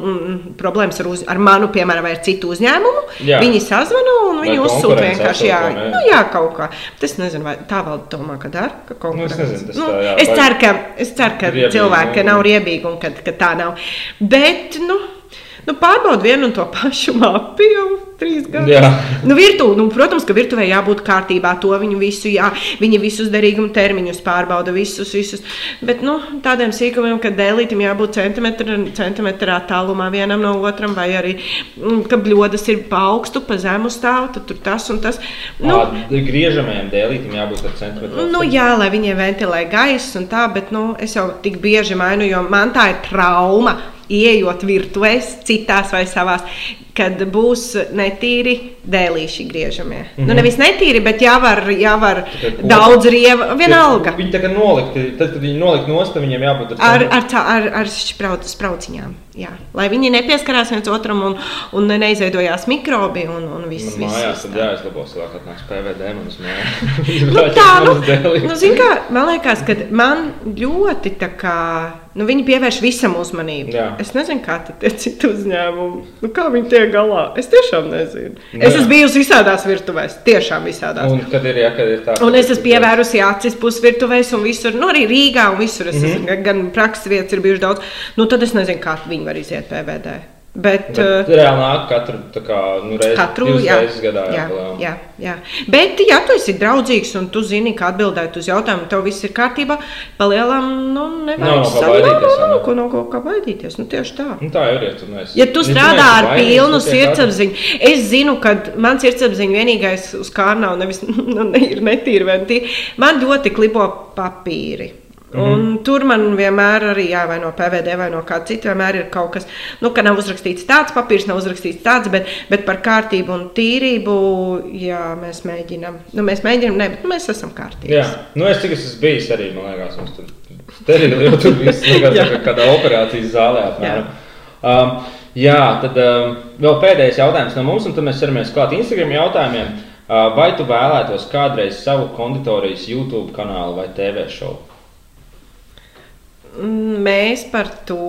problēmas ar, uz, ar manu, piemēram, vai ar citu uzņēmumu. Jā. Viņi sazvana un viņi uzsūta vienkārši. Jā, ne? nu, jā, kaut kā. Tas nezinu, vai tā vēl domā, ka dara. Ka Nu, es nezinu, nu, tā, jā, es, ceru, ka, es ceru, ka Riebīgi, cilvēki nu. nav riebīgi un ka, ka tā nav. Bet, nu, nu pārbaud vienu un to pašu mapu jau trīs gadus. Nu, virtu, nu, protams, ka virtuvē jābūt kārtībā. To viņu visu, jā, viņi visus derīguma termiņus pārbauda, visus, visus. Bet nu, tādiem sīkumiem, ka dēlītam jābūt centimetra, centimetrā tālumā vienam no otram, vai arī mm, ka bļodas ir pa augstu, pa zemu stāv, tad tur tas un tas. Nu, Ā, Griežamajam dēlītam jābūt ar centimetru. Nu, jā, lai viņi ventilē gaisu un tā, bet nu, es jau tik bieži mainu, jo man tā ir trauma. Ieejot virtuvēs, citās vai savās, kad būs netīri dēlīši griežamie. Mm -hmm. Nu, nevis netīri, bet jāvar, jāvar daudz rieva, vienalga. Viņi kā nolikti, tad, kad viņi nolikt nost, viņiem jābūt Ar, ar, tā- ar, ar sprauc, sprauciņām. Jā. Lai viņi nepieskarās viens otram un, un neizveidojās mikrobi un, un viss. Man mājās tad jāizlabo cilvēku atnāks PVD manas mājās. Nu, tā, nu, nu, zin kā, man liekas, ka man ļoti tā kā, nu, viņi pievērš visam uzmanību. Jā. Es nezinu, kā tad tie citi uzņēmumi, nu, kā viņi tiek galā. Es tiešām nezinu. Nu, Es esmu bijusi visādās virtuvēs, tiešām visādās. Un kad ir, jā, kad ir tā. Un es esmu pievērusi acis pusvirtuvēs, un visur, nu, arī Rīgā, un visur. Es Mhm. esmu, gan- gan prakses vietas ir bijušas daudz. Nu, tad es nezinu, kā viņi var iziet PVD. Bet, Bet uh, reāli nāk katru, kā, nu, reizi, Katru jā, reizes gadā jā, jāpalēl. jā, jā. Bet, ja tu esi draudzīgs un tu zini, kā atbildēt uz jautājumu, tev viss ir kārtībā, palielam, nu, nevajag no baidīties, nav, ne? ko no ko kā baidīties. Nu, tieši tā. Nu, tā ir, ja tu neesi. Ja tu strādā ar vainīgs, pilnu tu tiek sirdsapziņu, es zinu, ka man sirdsapziņa vienīgais uz kā nav nevis nu, ne, ir netīra, vai tīra. Man ļoti klibo papīri. Un tur man vienmēr arī, jā, vai no PVD, vai no kāda cita, vienmēr ir kaut kas, nu, ka nav uzrakstīts tāds papīrs, nav uzrakstīts tāds, bet, bet par kārtību un tīrību, jā, mēs mēģinām. Nu, mēs mēģinām, ne, bet mēs esam kārtīgi. Jā, nu es tikai esmu bijis arī, man liekas, mums tur sterili jau tur viss, Jā. kā kādā operācijas zālē apmēram. Um, jā, tad um, vēl pēdējais jautājums no mums, un tad mēs ķeramies klāt Instagram jautājumiem. Uh, vai tu vēlētos kādreiz savu konditorijas YouTube kanālu vai TV šovu? Mēs par to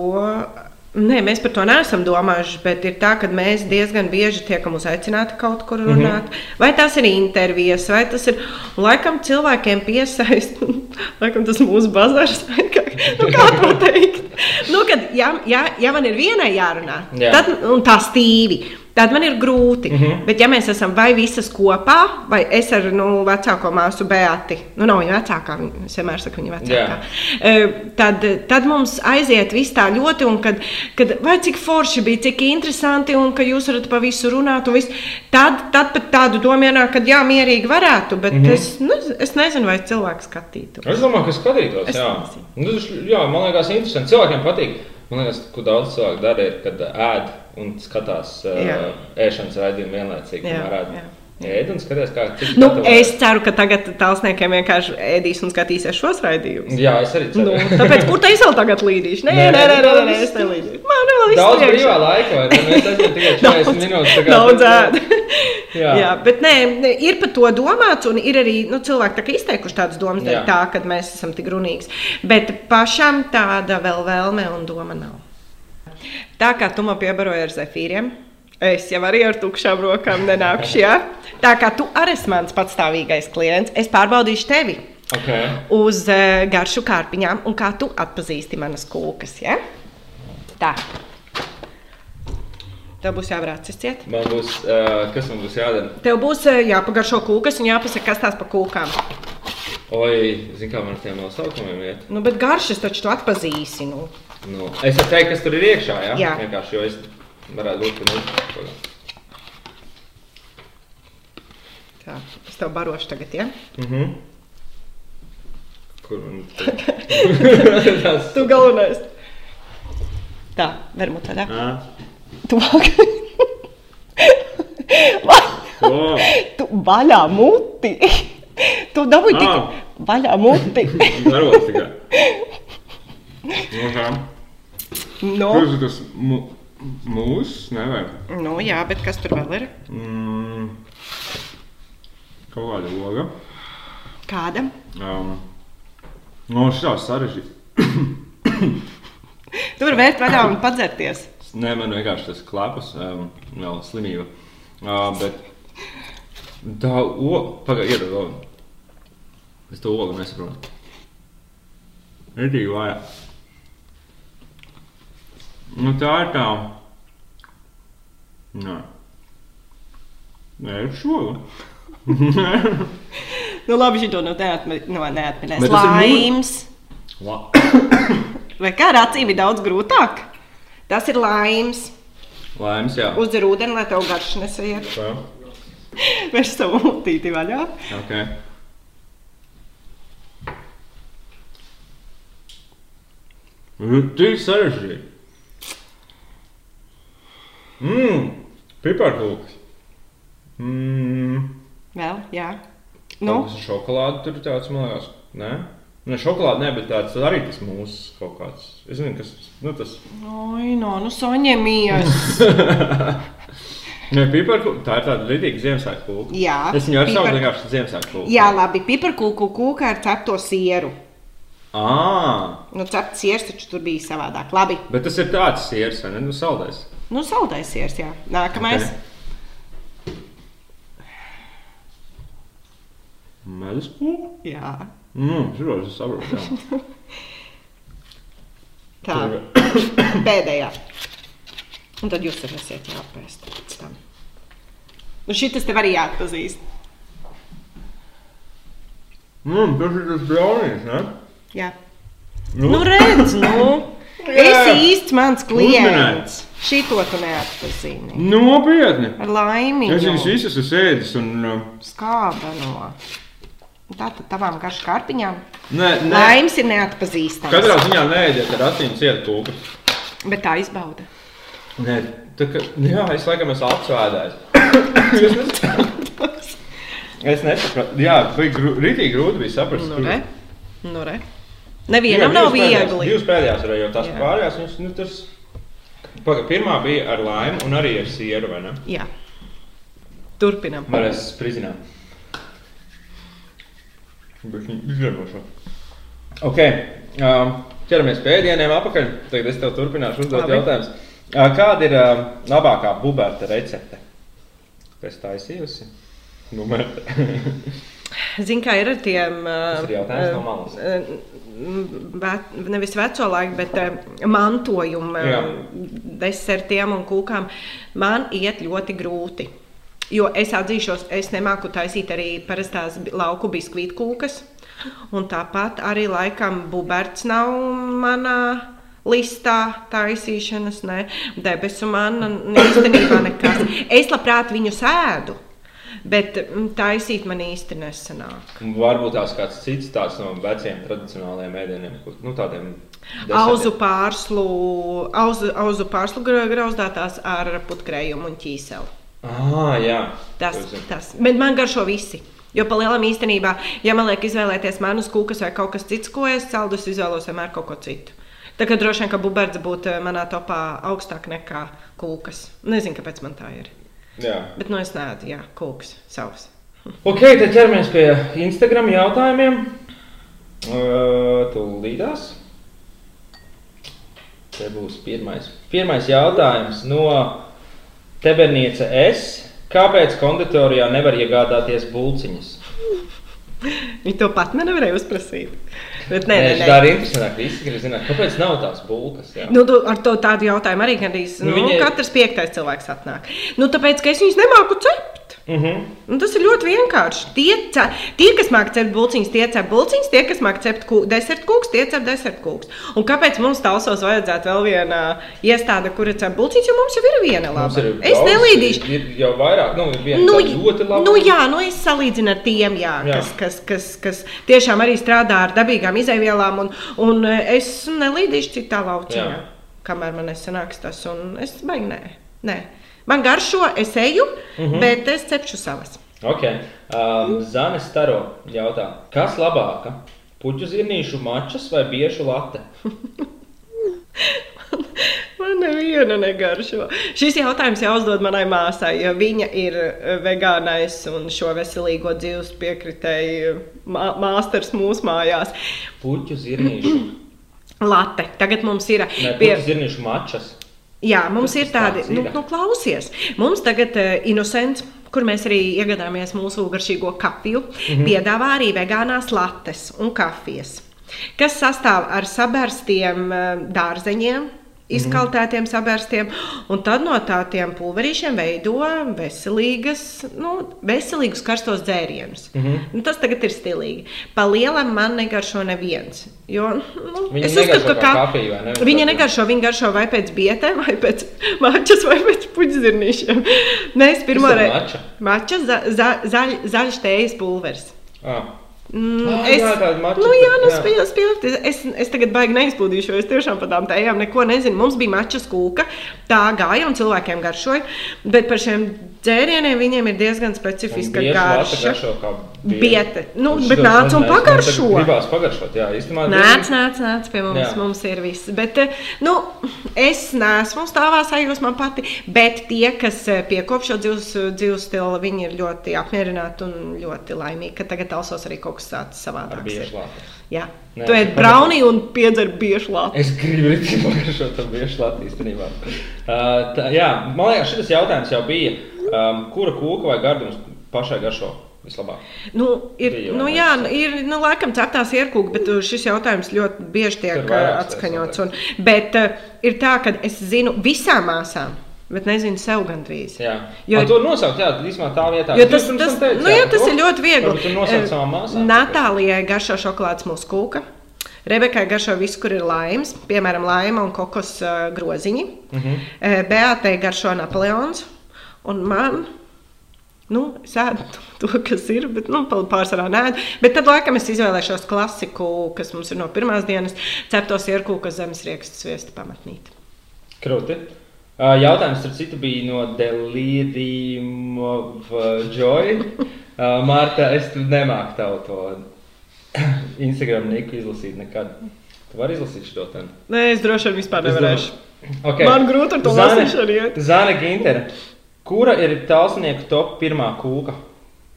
Nē, mēs par to neesam domājuši, bet ir tā, ka mēs diezgan bieži tiekam uzaicināti kaut kur runāt. Mm -hmm. Vai tas ir intervijas, vai tas ir. Laikam cilvēkiem piesaist, laikam tas mūsu bazars. nu, kā to teikt? Nu, kad, ja, ja, ja man ir vienai jārunā, Jā. tad un tā stīvi. Tad man ir grūti. Mm. -hmm. Bet, ja mēs esam vai visas kopā, vai es ar nu, vecāko māsu Beati, nu, nav viņa vecākā, viņa- es vienmēr saku, viņa vecākā, Eh, tad, tad mums aiziet viss tā ļoti, un kad, kad vai cik forši bija, cik interesanti, un ka jūs varat pa visu runāt, un viss, tad, tad pat tādu domu ienāk, ka jā, mierīgi varētu, bet mm. -hmm. es, nu, es nezinu, vai cilvēks skatītu. Es domāju, ka skatītos. Es Jā. nezinu. Nu, jā, man liekas, interesanti. Cilvēkiem patīk. Man liekas, ko daudz cilvēku dara, ir, kad ēd un skatās uh, ēšanas raidījumu vienlaicīgi. Jā, ēd. jā. Ēd un skaties, kā cits Nu, es ceru, ka tagad tālsniekiem vienkārši ēdīs un skatīsies šos raidījumus. Jā, es arī ceru. Nu, tāpēc, kur te es vēl tagad līdīšu? Nē, nē, nē, nē, nē, nē es nelīdīšu. Man vēl viss Daudz brīvā laika, vai ne? Mēs esam tikai 40 minūtes. tā Daudz ēd. Jā. Jā. Bet nē, nē, ir par to domāts, un ir arī nu, cilvēki tā, izteikuši tādas domas, tā, ka mēs esam tik runīgi. Bet pašam tāda vēl vēlme un doma nav. Tā kā tu man piebaroji ar zefīriem, es jau arī ar tukšām rokām nenākšu. Ja? Tā kā tu arī esi mans patstāvīgais klients, es pārbaudīšu tevi Okay. uz uh, garšu kārpiņām, un kā tu atpazīsti manas kūkas. Ja? Tā. Tev būs jābrauc ciet. Man būs, uh, kas man būs jādara? Tev būs uh, jāpagaršo kūkas un jāpasaka, kas tās pa kūkām. Oi, zini, kā man ar tiem nosaukumiem iet? Nu, bet garšas taču tu atpazīsi. Nu. Nu, es varu teikt, kas tur ir iekšā. Ja? Jā. Vienkārši, jo es varētu būt, ka nu, Tā, es tev barošu tagad, ja? Mhm. Kur man tas? Tu galvenais. Tā, vermut tādā. Ā? Tuvāk. Tu vaļā muti. Tu dabūji Ā. tik vaļā muti. Darot tikai. Nu, kā? no. Kurš tas mu, mūs? Nevajag. nu, jā, bet kas tur vēl ir? Mm, kaut kāda loga. Kāda? Um, no šitās sarežģīta. Tu vari vērt vaļā un padzerties. Nē, man vienkārši tas klapas, um, vēl slimība. Uh, bet tā oga, pagaidi, iedod vēl. Es to ogu nesaprotu. Ritīgi vajag. Nu tā ir tā. Nē. Nē, ir šoga. Nu, labi, šito nu neatmi- nu, neatminēs. Laims. La. Vai kā ar acīm ir daudz grūtāk? Tas ir laims. Laimes, jā. Uzdzer ūdeni, lai tev garš nesaiet. Tā. Vērš savu mutīti vaļā. Okay. Tik sarežģīti. Mmm, piparkūks. Mmm, Vēl, jā. nu? Nu, tas ir šokolāde, tur ir tāds, man liekas, ne? Ne šokolāde, ne, bet tāds arī tas mūsu kaut kāds. Es zinu, kas, nu tas. Oi, no, nu, saņemies. Ne, piparkūks, tā ir tāda lidīga Ziemassvētku kūka. Jā, Es viņu ar savu pipar- vienkārši Ziemassvētku kūku. Jā, labi, piparkūku kūka ar cepto sieru. Ā, Nu, cepts siers taču tur bija savādāk. Labi, bet tas ir tāds siers, vai ne? Nu, saldais. nu, saldais siers, jā. Nākamais. Ok. Medus kūka? Jā, Mm, žilos, es saprotu. jā. tā. Pēdējā. Un tad jūs varēsiet jāpēst pēc tam. Nu, šitas tev arī jāatpazīst. Mm, tas ir tas braunīs, ne? Jā. Nu, Nu, redz, nu. Esi īsts mans klients. Šito tu neatpazīni. Nopietni! Ar laimi. Es viņus visus esmu ēdis un... uh, Skāba no. Tā tad tavām garš kārpiņām. Nē, nē. Laims ir neatpazīstams. Katrā ziņā neēdiet ar acīm ciet kūku. Bet tā izbauda. Nē, tā kā... Jā, es laikam esmu apsvēdājis. es nesapratu. Jā, bija grū, rītīgi grūti bija saprast. Nu, re. Nu, re. Nevienam Divas nav pēdējās- viegli. Divas pēdējās arī, jo tās Jā. pārējās, viņas, nu, tas... Paga, pirmā bija ar laimu un arī ar sieru, vai ne? Jā. Turpinam. Varēs sprizināt. Bet viņi izdarbošo. Ok. Um, ķeramies pie ēdieniem apakaļ. Tagad es tev turpināšu uzdot jautājumus. Kāda ir ā, labākā buberta recepte? Kas taisījusi? Nu, Buberta. Zini, kā ir ar tiem malas. malas. Nevis veco laiku, bet eh, mantojuma eh, desertiem un kūkām. Man iet ļoti grūti. Jo es atzīšos, es nemāku taisīt arī parastās lauku biskvītu kūkas. Un tāpat arī laikam buberts nav manā listā taisīšanas, ne debesu man īstenībā nekas. Es labprāt viņu sēdu, bet mm, taisīt man īsti nesanāk. Varbūt tās kāds cits tāds no veciem tradicionālajiem ēdieniem, kur- nu, tādiem Auzu desertiem. pārslu, auzu, auzu pārslu gra- grauzdātās ar putkrējumu un ķīseli. Ah, jā. Tas. Bet man garšo visi. Jo pa lielam īstenībā, ja man liek izvēlēties manus kūkas vai kaut kas cits, ko es celdu, es izvēlos vienmēr kaut ko citu. Tā kā droši vien, ka buberts būtu eh, manā topā augstāk nekā kūkas. Nezinu, kāpēc man tā ir. Jā. Bet nu es nēdu, jā, kūkas savs. Ok, tad ķeramies pie Instagram jautājumiem. Uh, Tūlītās. Te būs pirmais. Pirmais jautājums no Teberniece S. Kāpēc konditorijā nevar iegādāties bulciņas? Viņi to pat nevarēja uzprasīt. Bet nē, Nē, nē, tā ir interesanti. Visi grib zināt, kāpēc nav tās bulkas. Jā. Nu, tu, ar to tādu jautājumu arī gandrīz Nu, nu, viņa- viņa... katrs piektais cilvēks atnāk. Nu, tāpēc, ka es viņus nemāku cept. Uh -huh. Nu, tas ir ļoti vienkārši. Tie, tie kas māca cept bulciņus, tie cep bulciņus, tie, kas māca cept kū, desertu kūkus, tie cep desertu kūkus. Un kāpēc mums talsos vajadzētu vēl viena iestāde, kura cep bulciņus, jo mums jau ir viena laba. ir Es daudz, nelīdīšu. Ir jau vairāk, nu, ir viena Nu, ļoti laba. nu, jā, nu es salīdzinu ar tiem, jā, Jā. Kas, kas, kas, kas tiešām arī strādā ar dabīgām izaivielām, un, un eh, es nelīdīšu citā lauciņā, Jā. kamēr man nesanāks tas. un Es baigi nē. nē. Man garšo, es eju, Mhm. -huh. bet es cepšu savas. Ok. Um, Zane Staro jautā, kas labāka? Puķu zirnīšu mačas vai biešu late? Man neviena negaršo. Šis jautājums jāuzdod manai māsai, jo viņa ir eh, vegānais un šo veselīgo dzīves piekritēju mā, māsters mūsu mājās. Puķu zirnīšu. Late. Tagad mums ir Nē, pie, zirnīšu mačas. Jā, mums ir tādi, nu, nu, klausies. Mums tagad uh, Innocents. Kur mēs arī iegādājāmies mūsu garšīgo kafiju, mm. -hmm. piedāvā arī vegānās lattes un kafijas, kas sastāv ar sabērstiem eh, dārzeņiem, izkaltētiem sabērstiem, un tad no tādiem pulverīšiem veido veselīgas, nu, veselīgus karstos dzērienus. Mm Mhm. -hmm. nu, tas tagad ir stilīgi. Pa lielam man negaršo neviens. Jo, nu, Viņa es uzskatu, ka kā kafija, vai ne? Viņa negaršo, viņa garšo vai pēc bietēm, vai pēc mačas, vai pēc puķzirnīšiem. Mēs pirmo Kas ir reizi. mača? Mača, za, za, zaļ, zaļš tējas pulveris. Ah. Mm, Ah, es, jā, tāda mača, nu, jā, nu, jā. spēj- spēj- es, es tagad baigi neizplūdīšu, jo es tiešām par tām tējām neko nezinu. Mums bija mačas kūka, tā gāja un cilvēkiem garšoja, bet par šiem dzērieniem viņiem ir diezgan specifiska garša. kā Biete. Nu, Un bet nāc un pagaršo. Gribās pagaršot, jā, īstenībā. Nāc, nāc, nāc pie mums. Jā. Mums ir viss. Bet, eh, nu, es neesmu stāvā sajūsmā pati, bet tie, kas eh, piekop šo dzīves, dzīves stilu, viņi ir ļoti apmierināti un ļoti laimīgi, ka tagad talsos arī kaut kas tāds Ar savādāks. lāti. Jā, Nē, tu pagaršo. brauni un piedzer biešu lāpu. Es gribu rītīgi pagaršot to biešu lāti īstenībā. Uh, tā, jā, man liekas, šis jautājums jau bija, um, kura kūka vai gardums pašai garšo vislabāk? Nu, ir, Bija nu, jā, nu, ir nu, laikam ceptās ierkūka, bet uh, šis jautājums ļoti bieži tiek uh, atskaņots. Un, bet uh, ir tā, ka es zinu visām māsām, bet nezinu sev gandrīz. Jā, Jo- jo, to nosaukt, jā, īstenībā tā vietā. Jo tas, tas, tam teici, nu, jā, par tas to. ir ļoti viegli. Eh. Natālijai garšo šokolādes mūsu kūka. Rebekai garšo viss, kur ir laimes, piemēram, laima un kokos uh, groziņi. Uh Mhm. -huh. Beatai garšo Napoleons. Un man, nu, es ēdu to, kas ir, bet nu, pārsvarā nē. Bet tad, laikam, es izvēlēšos klasiku, kas mums ir no pirmās dienas, ceptos ierkūka zemes riekstu sviesta pamatnīt. Krūti. Uh, Jautājums, starp citu, bija no Delirium of Joy. Uh, Mārta, es nemāku tavu to Instagram niku izlasīt nekad. Tu vari izlasīt šo tēmu? Nē, es droši vien vispār nevarēšu. Okay. Man grūti ar to lasīšanu iet. Zāne Gintere. Kura ir tālsnieku top pirmā kūka?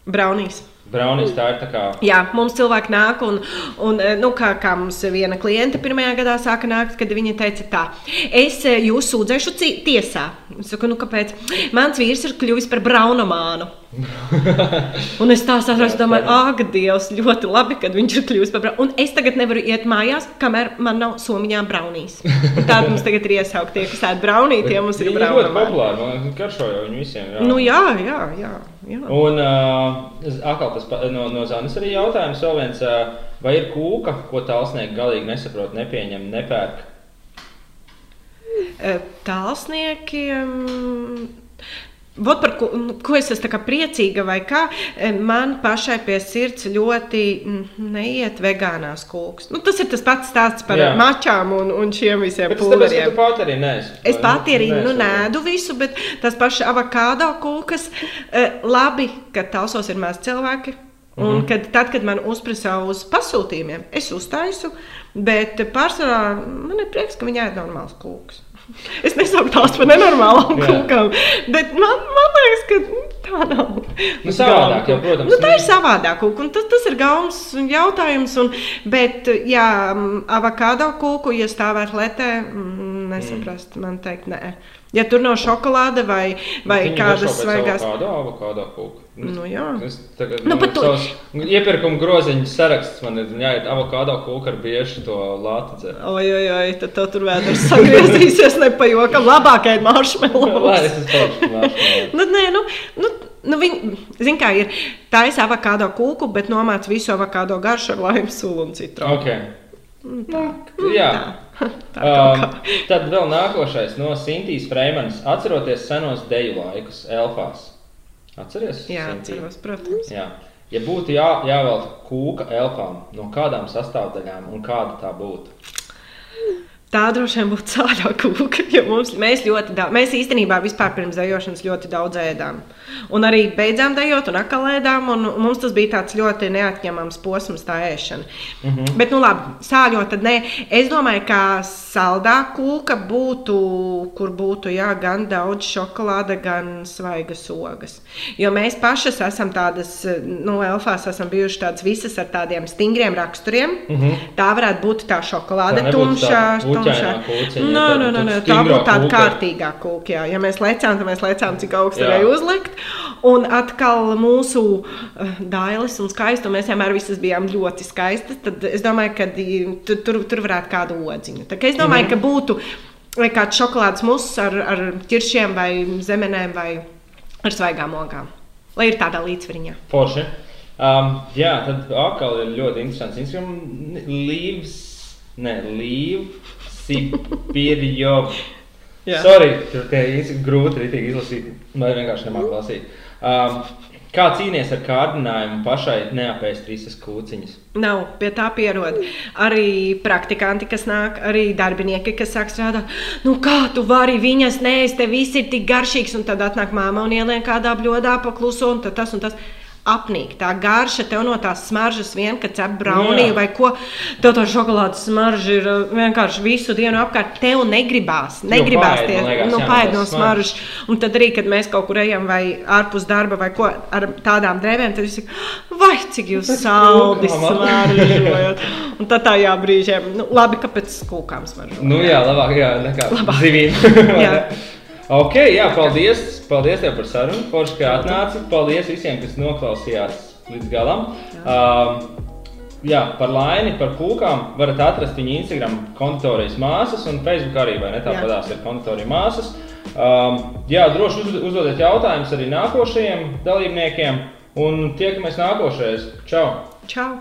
Braunīs. Brownies tā ir tā kā. Jā, mums cilvēki nāk, un, un eh, nu, kā, kā mums viena kliente pirmajā gadā sāka nākt, kad viņa teica, tā, es eh, jūs sūdzēšu tiesā. Es saku, nu, kāpēc? Mans vīrs ir kļuvis par braunamānu. Un es tā saprotu, domāju, ak, Dievs, ļoti labi, kad viņš ir kļuvis par braunamānu. Un es tagad nevaru iet mājās, kamēr man nav somiņā braunīs. Tāda mums tagad ir iesaukt tie, kas tādi braunī, tie mums ir Viņi ļoti populāri, man garšo jau viņu visiem. Jā. Nu, jā, jā, jā. jā. Un uh, atkal tas no, no Zanes arī jautājums vēl viens. Vai ir kūka, ko tālsnieki galīgi nesaprot, nepieņem, nepērk? Tālsniekiem. Vot par ko, nu, ko es esmu priecīga, vai kā eh, man pašai pie sirds ļoti mm, neiet vegānās kūks. Nu, tas ir tas pats stāsts par Jā. mačām un, un šiem visiem tu pati arī neesi. Es pati arī nu, nēdu visu, bet tas pašs avokado kūkas. eh, Labi, ka tausos ir maz cilvēki. Un kad, tad, kad man uzprasa uz pasūtījumiem, es uztaisu, bet pārsvarā man ir prieks, ka viņi ēd normāls kūks. Es nesaucu tās par nenormālām kūkām, bet man, man liekas, ka mm, tā nav. Nu, savādāk jau, protams, Nu, tā ir nu- savādāk kūka, un tas, tas ir gauns jautājums. Un, bet, mm, avokado kūku, ja stāvētu letē, mm, nesaprast, man teikt, nē. Ja tur nav šokolāde vai, vai kādas svaigās. Kādu avokado kūku? Nu, jā. Es tagad, Nu, nu, pat tu- savs iepirkuma groziņu saraksts man ir jāiet avokado kūka ar bieži to lāti. Oi, oi, oi, tad tev tur vēders sagriezīsies nepajokam. Labākai Lai maršmelos. es esmu pārspīlējis. Nu, nē, nu, nu, nu viņi, zin kā ir, taisa avokado kūku, bet nomāc visu avokado garšu ar laimu sulu un citronu. Okay. Nu, jā. Tā kaut Um, tad vēl nākošais no Sintīs Freimanas. Atceroties senos deju laikus, elfās. Atceries? Jā, atceros, protams. Jā. Ja būtu jā, jāvelk kūka elfām, no kādām sastāvdaļām un kāda tā būtu? Tā droši vien būtu sāļā kūka, jo mums, mēs ļoti daudz, mēs īstenībā vispār pirms dejošanas ļoti daudz ēdām. Un arī beidzām dejot un atkal ēdām, un mums tas bija tāds ļoti neatņemams posms tā ēšana. Mm -hmm. Bet, nu labi, sāļot tad nē. Es domāju, ka saldā kūka būtu, kur būtu jā, gan daudz šokolāde, gan svaigas ogas. Jo mēs pašas esam tādas, nu, elfās esam bijušas tādas visas ar tādiem stingriem raksturiem. Mm -hmm. Tā varētu būt tā šokolāde, Tā tumšā, puķainā tumšā. tāda nē, nē, nē, tā būtu tāda kūka. kārtīgā kūka. Jā. Ja mēs lecām, tad mēs lecām, cik augstu varēja uzlikt. Un atkal mūsu uh, dailes un skaistums, mēs vienmēr visas bijām ļoti skaistas. Tad es domāju, ka tur, tur, varētu kādu odziņu. Tā kā es domāju, Mhm. ka būtu vai kāds šokolādes muses ar, ar ķiršiem vai zemenēm vai ar svaigām ogām. Lai ir tādā līdzsvariņā. Forši. Um, jā, tad atkal ir ļoti interesants. Instagram līvs, ne, līvsipirjo. Jā. Sorry, tur īsti grūti ir izlasīt, vai vienkārši nemāk lasīt. Um, kā cīnīties ar kārdinājumu pašai neapēst visas kūciņas? Nav pie tā pierod. Arī praktikanti, kas nāk, arī darbinieki, kas sāk strādāt. Nu, kā tu vari viņas nēst, te viss ir tik garšīgs, un tad atnāk māma un ielien kādā bļodā pakluso, un tad tas un tas. Apnīk tā garša, tev no tās smaržas vien, kad cep braunī Jā. vai ko. Tev tā šokolādes smarža ir uh, vienkārši visu dienu apkārt. Tev negribās, negribās paēd, tie nu, paēd no smaržas. Un tad arī, kad mēs kaut kur ejam vai ārpus darba vai ko ar tādām drēbēm, tad visi vai cik jūs saldi smaržojat. Un tad tā jā brīžiem, nu, labi, ka pēc kūkām smaržo. Nu, jā, labāk, jā, nekā Labāk. zivīm. Jā. ok, jā, paldies. Paldies tev par sarunu. Forši, ka atnāci. Paldies visiem, kas noklausījās līdz galam. Um, jā, par laimi, par kūkām varat atrast viņa Instagram konditorijas māsas un Facebook arī, vai ne? Tāpatās ir konditorija māsas. Um, jā, droši uz, uzdodiet jautājumus arī nākošajiem dalībniekiem. Un tiekamies nākošais. Čau! Čau!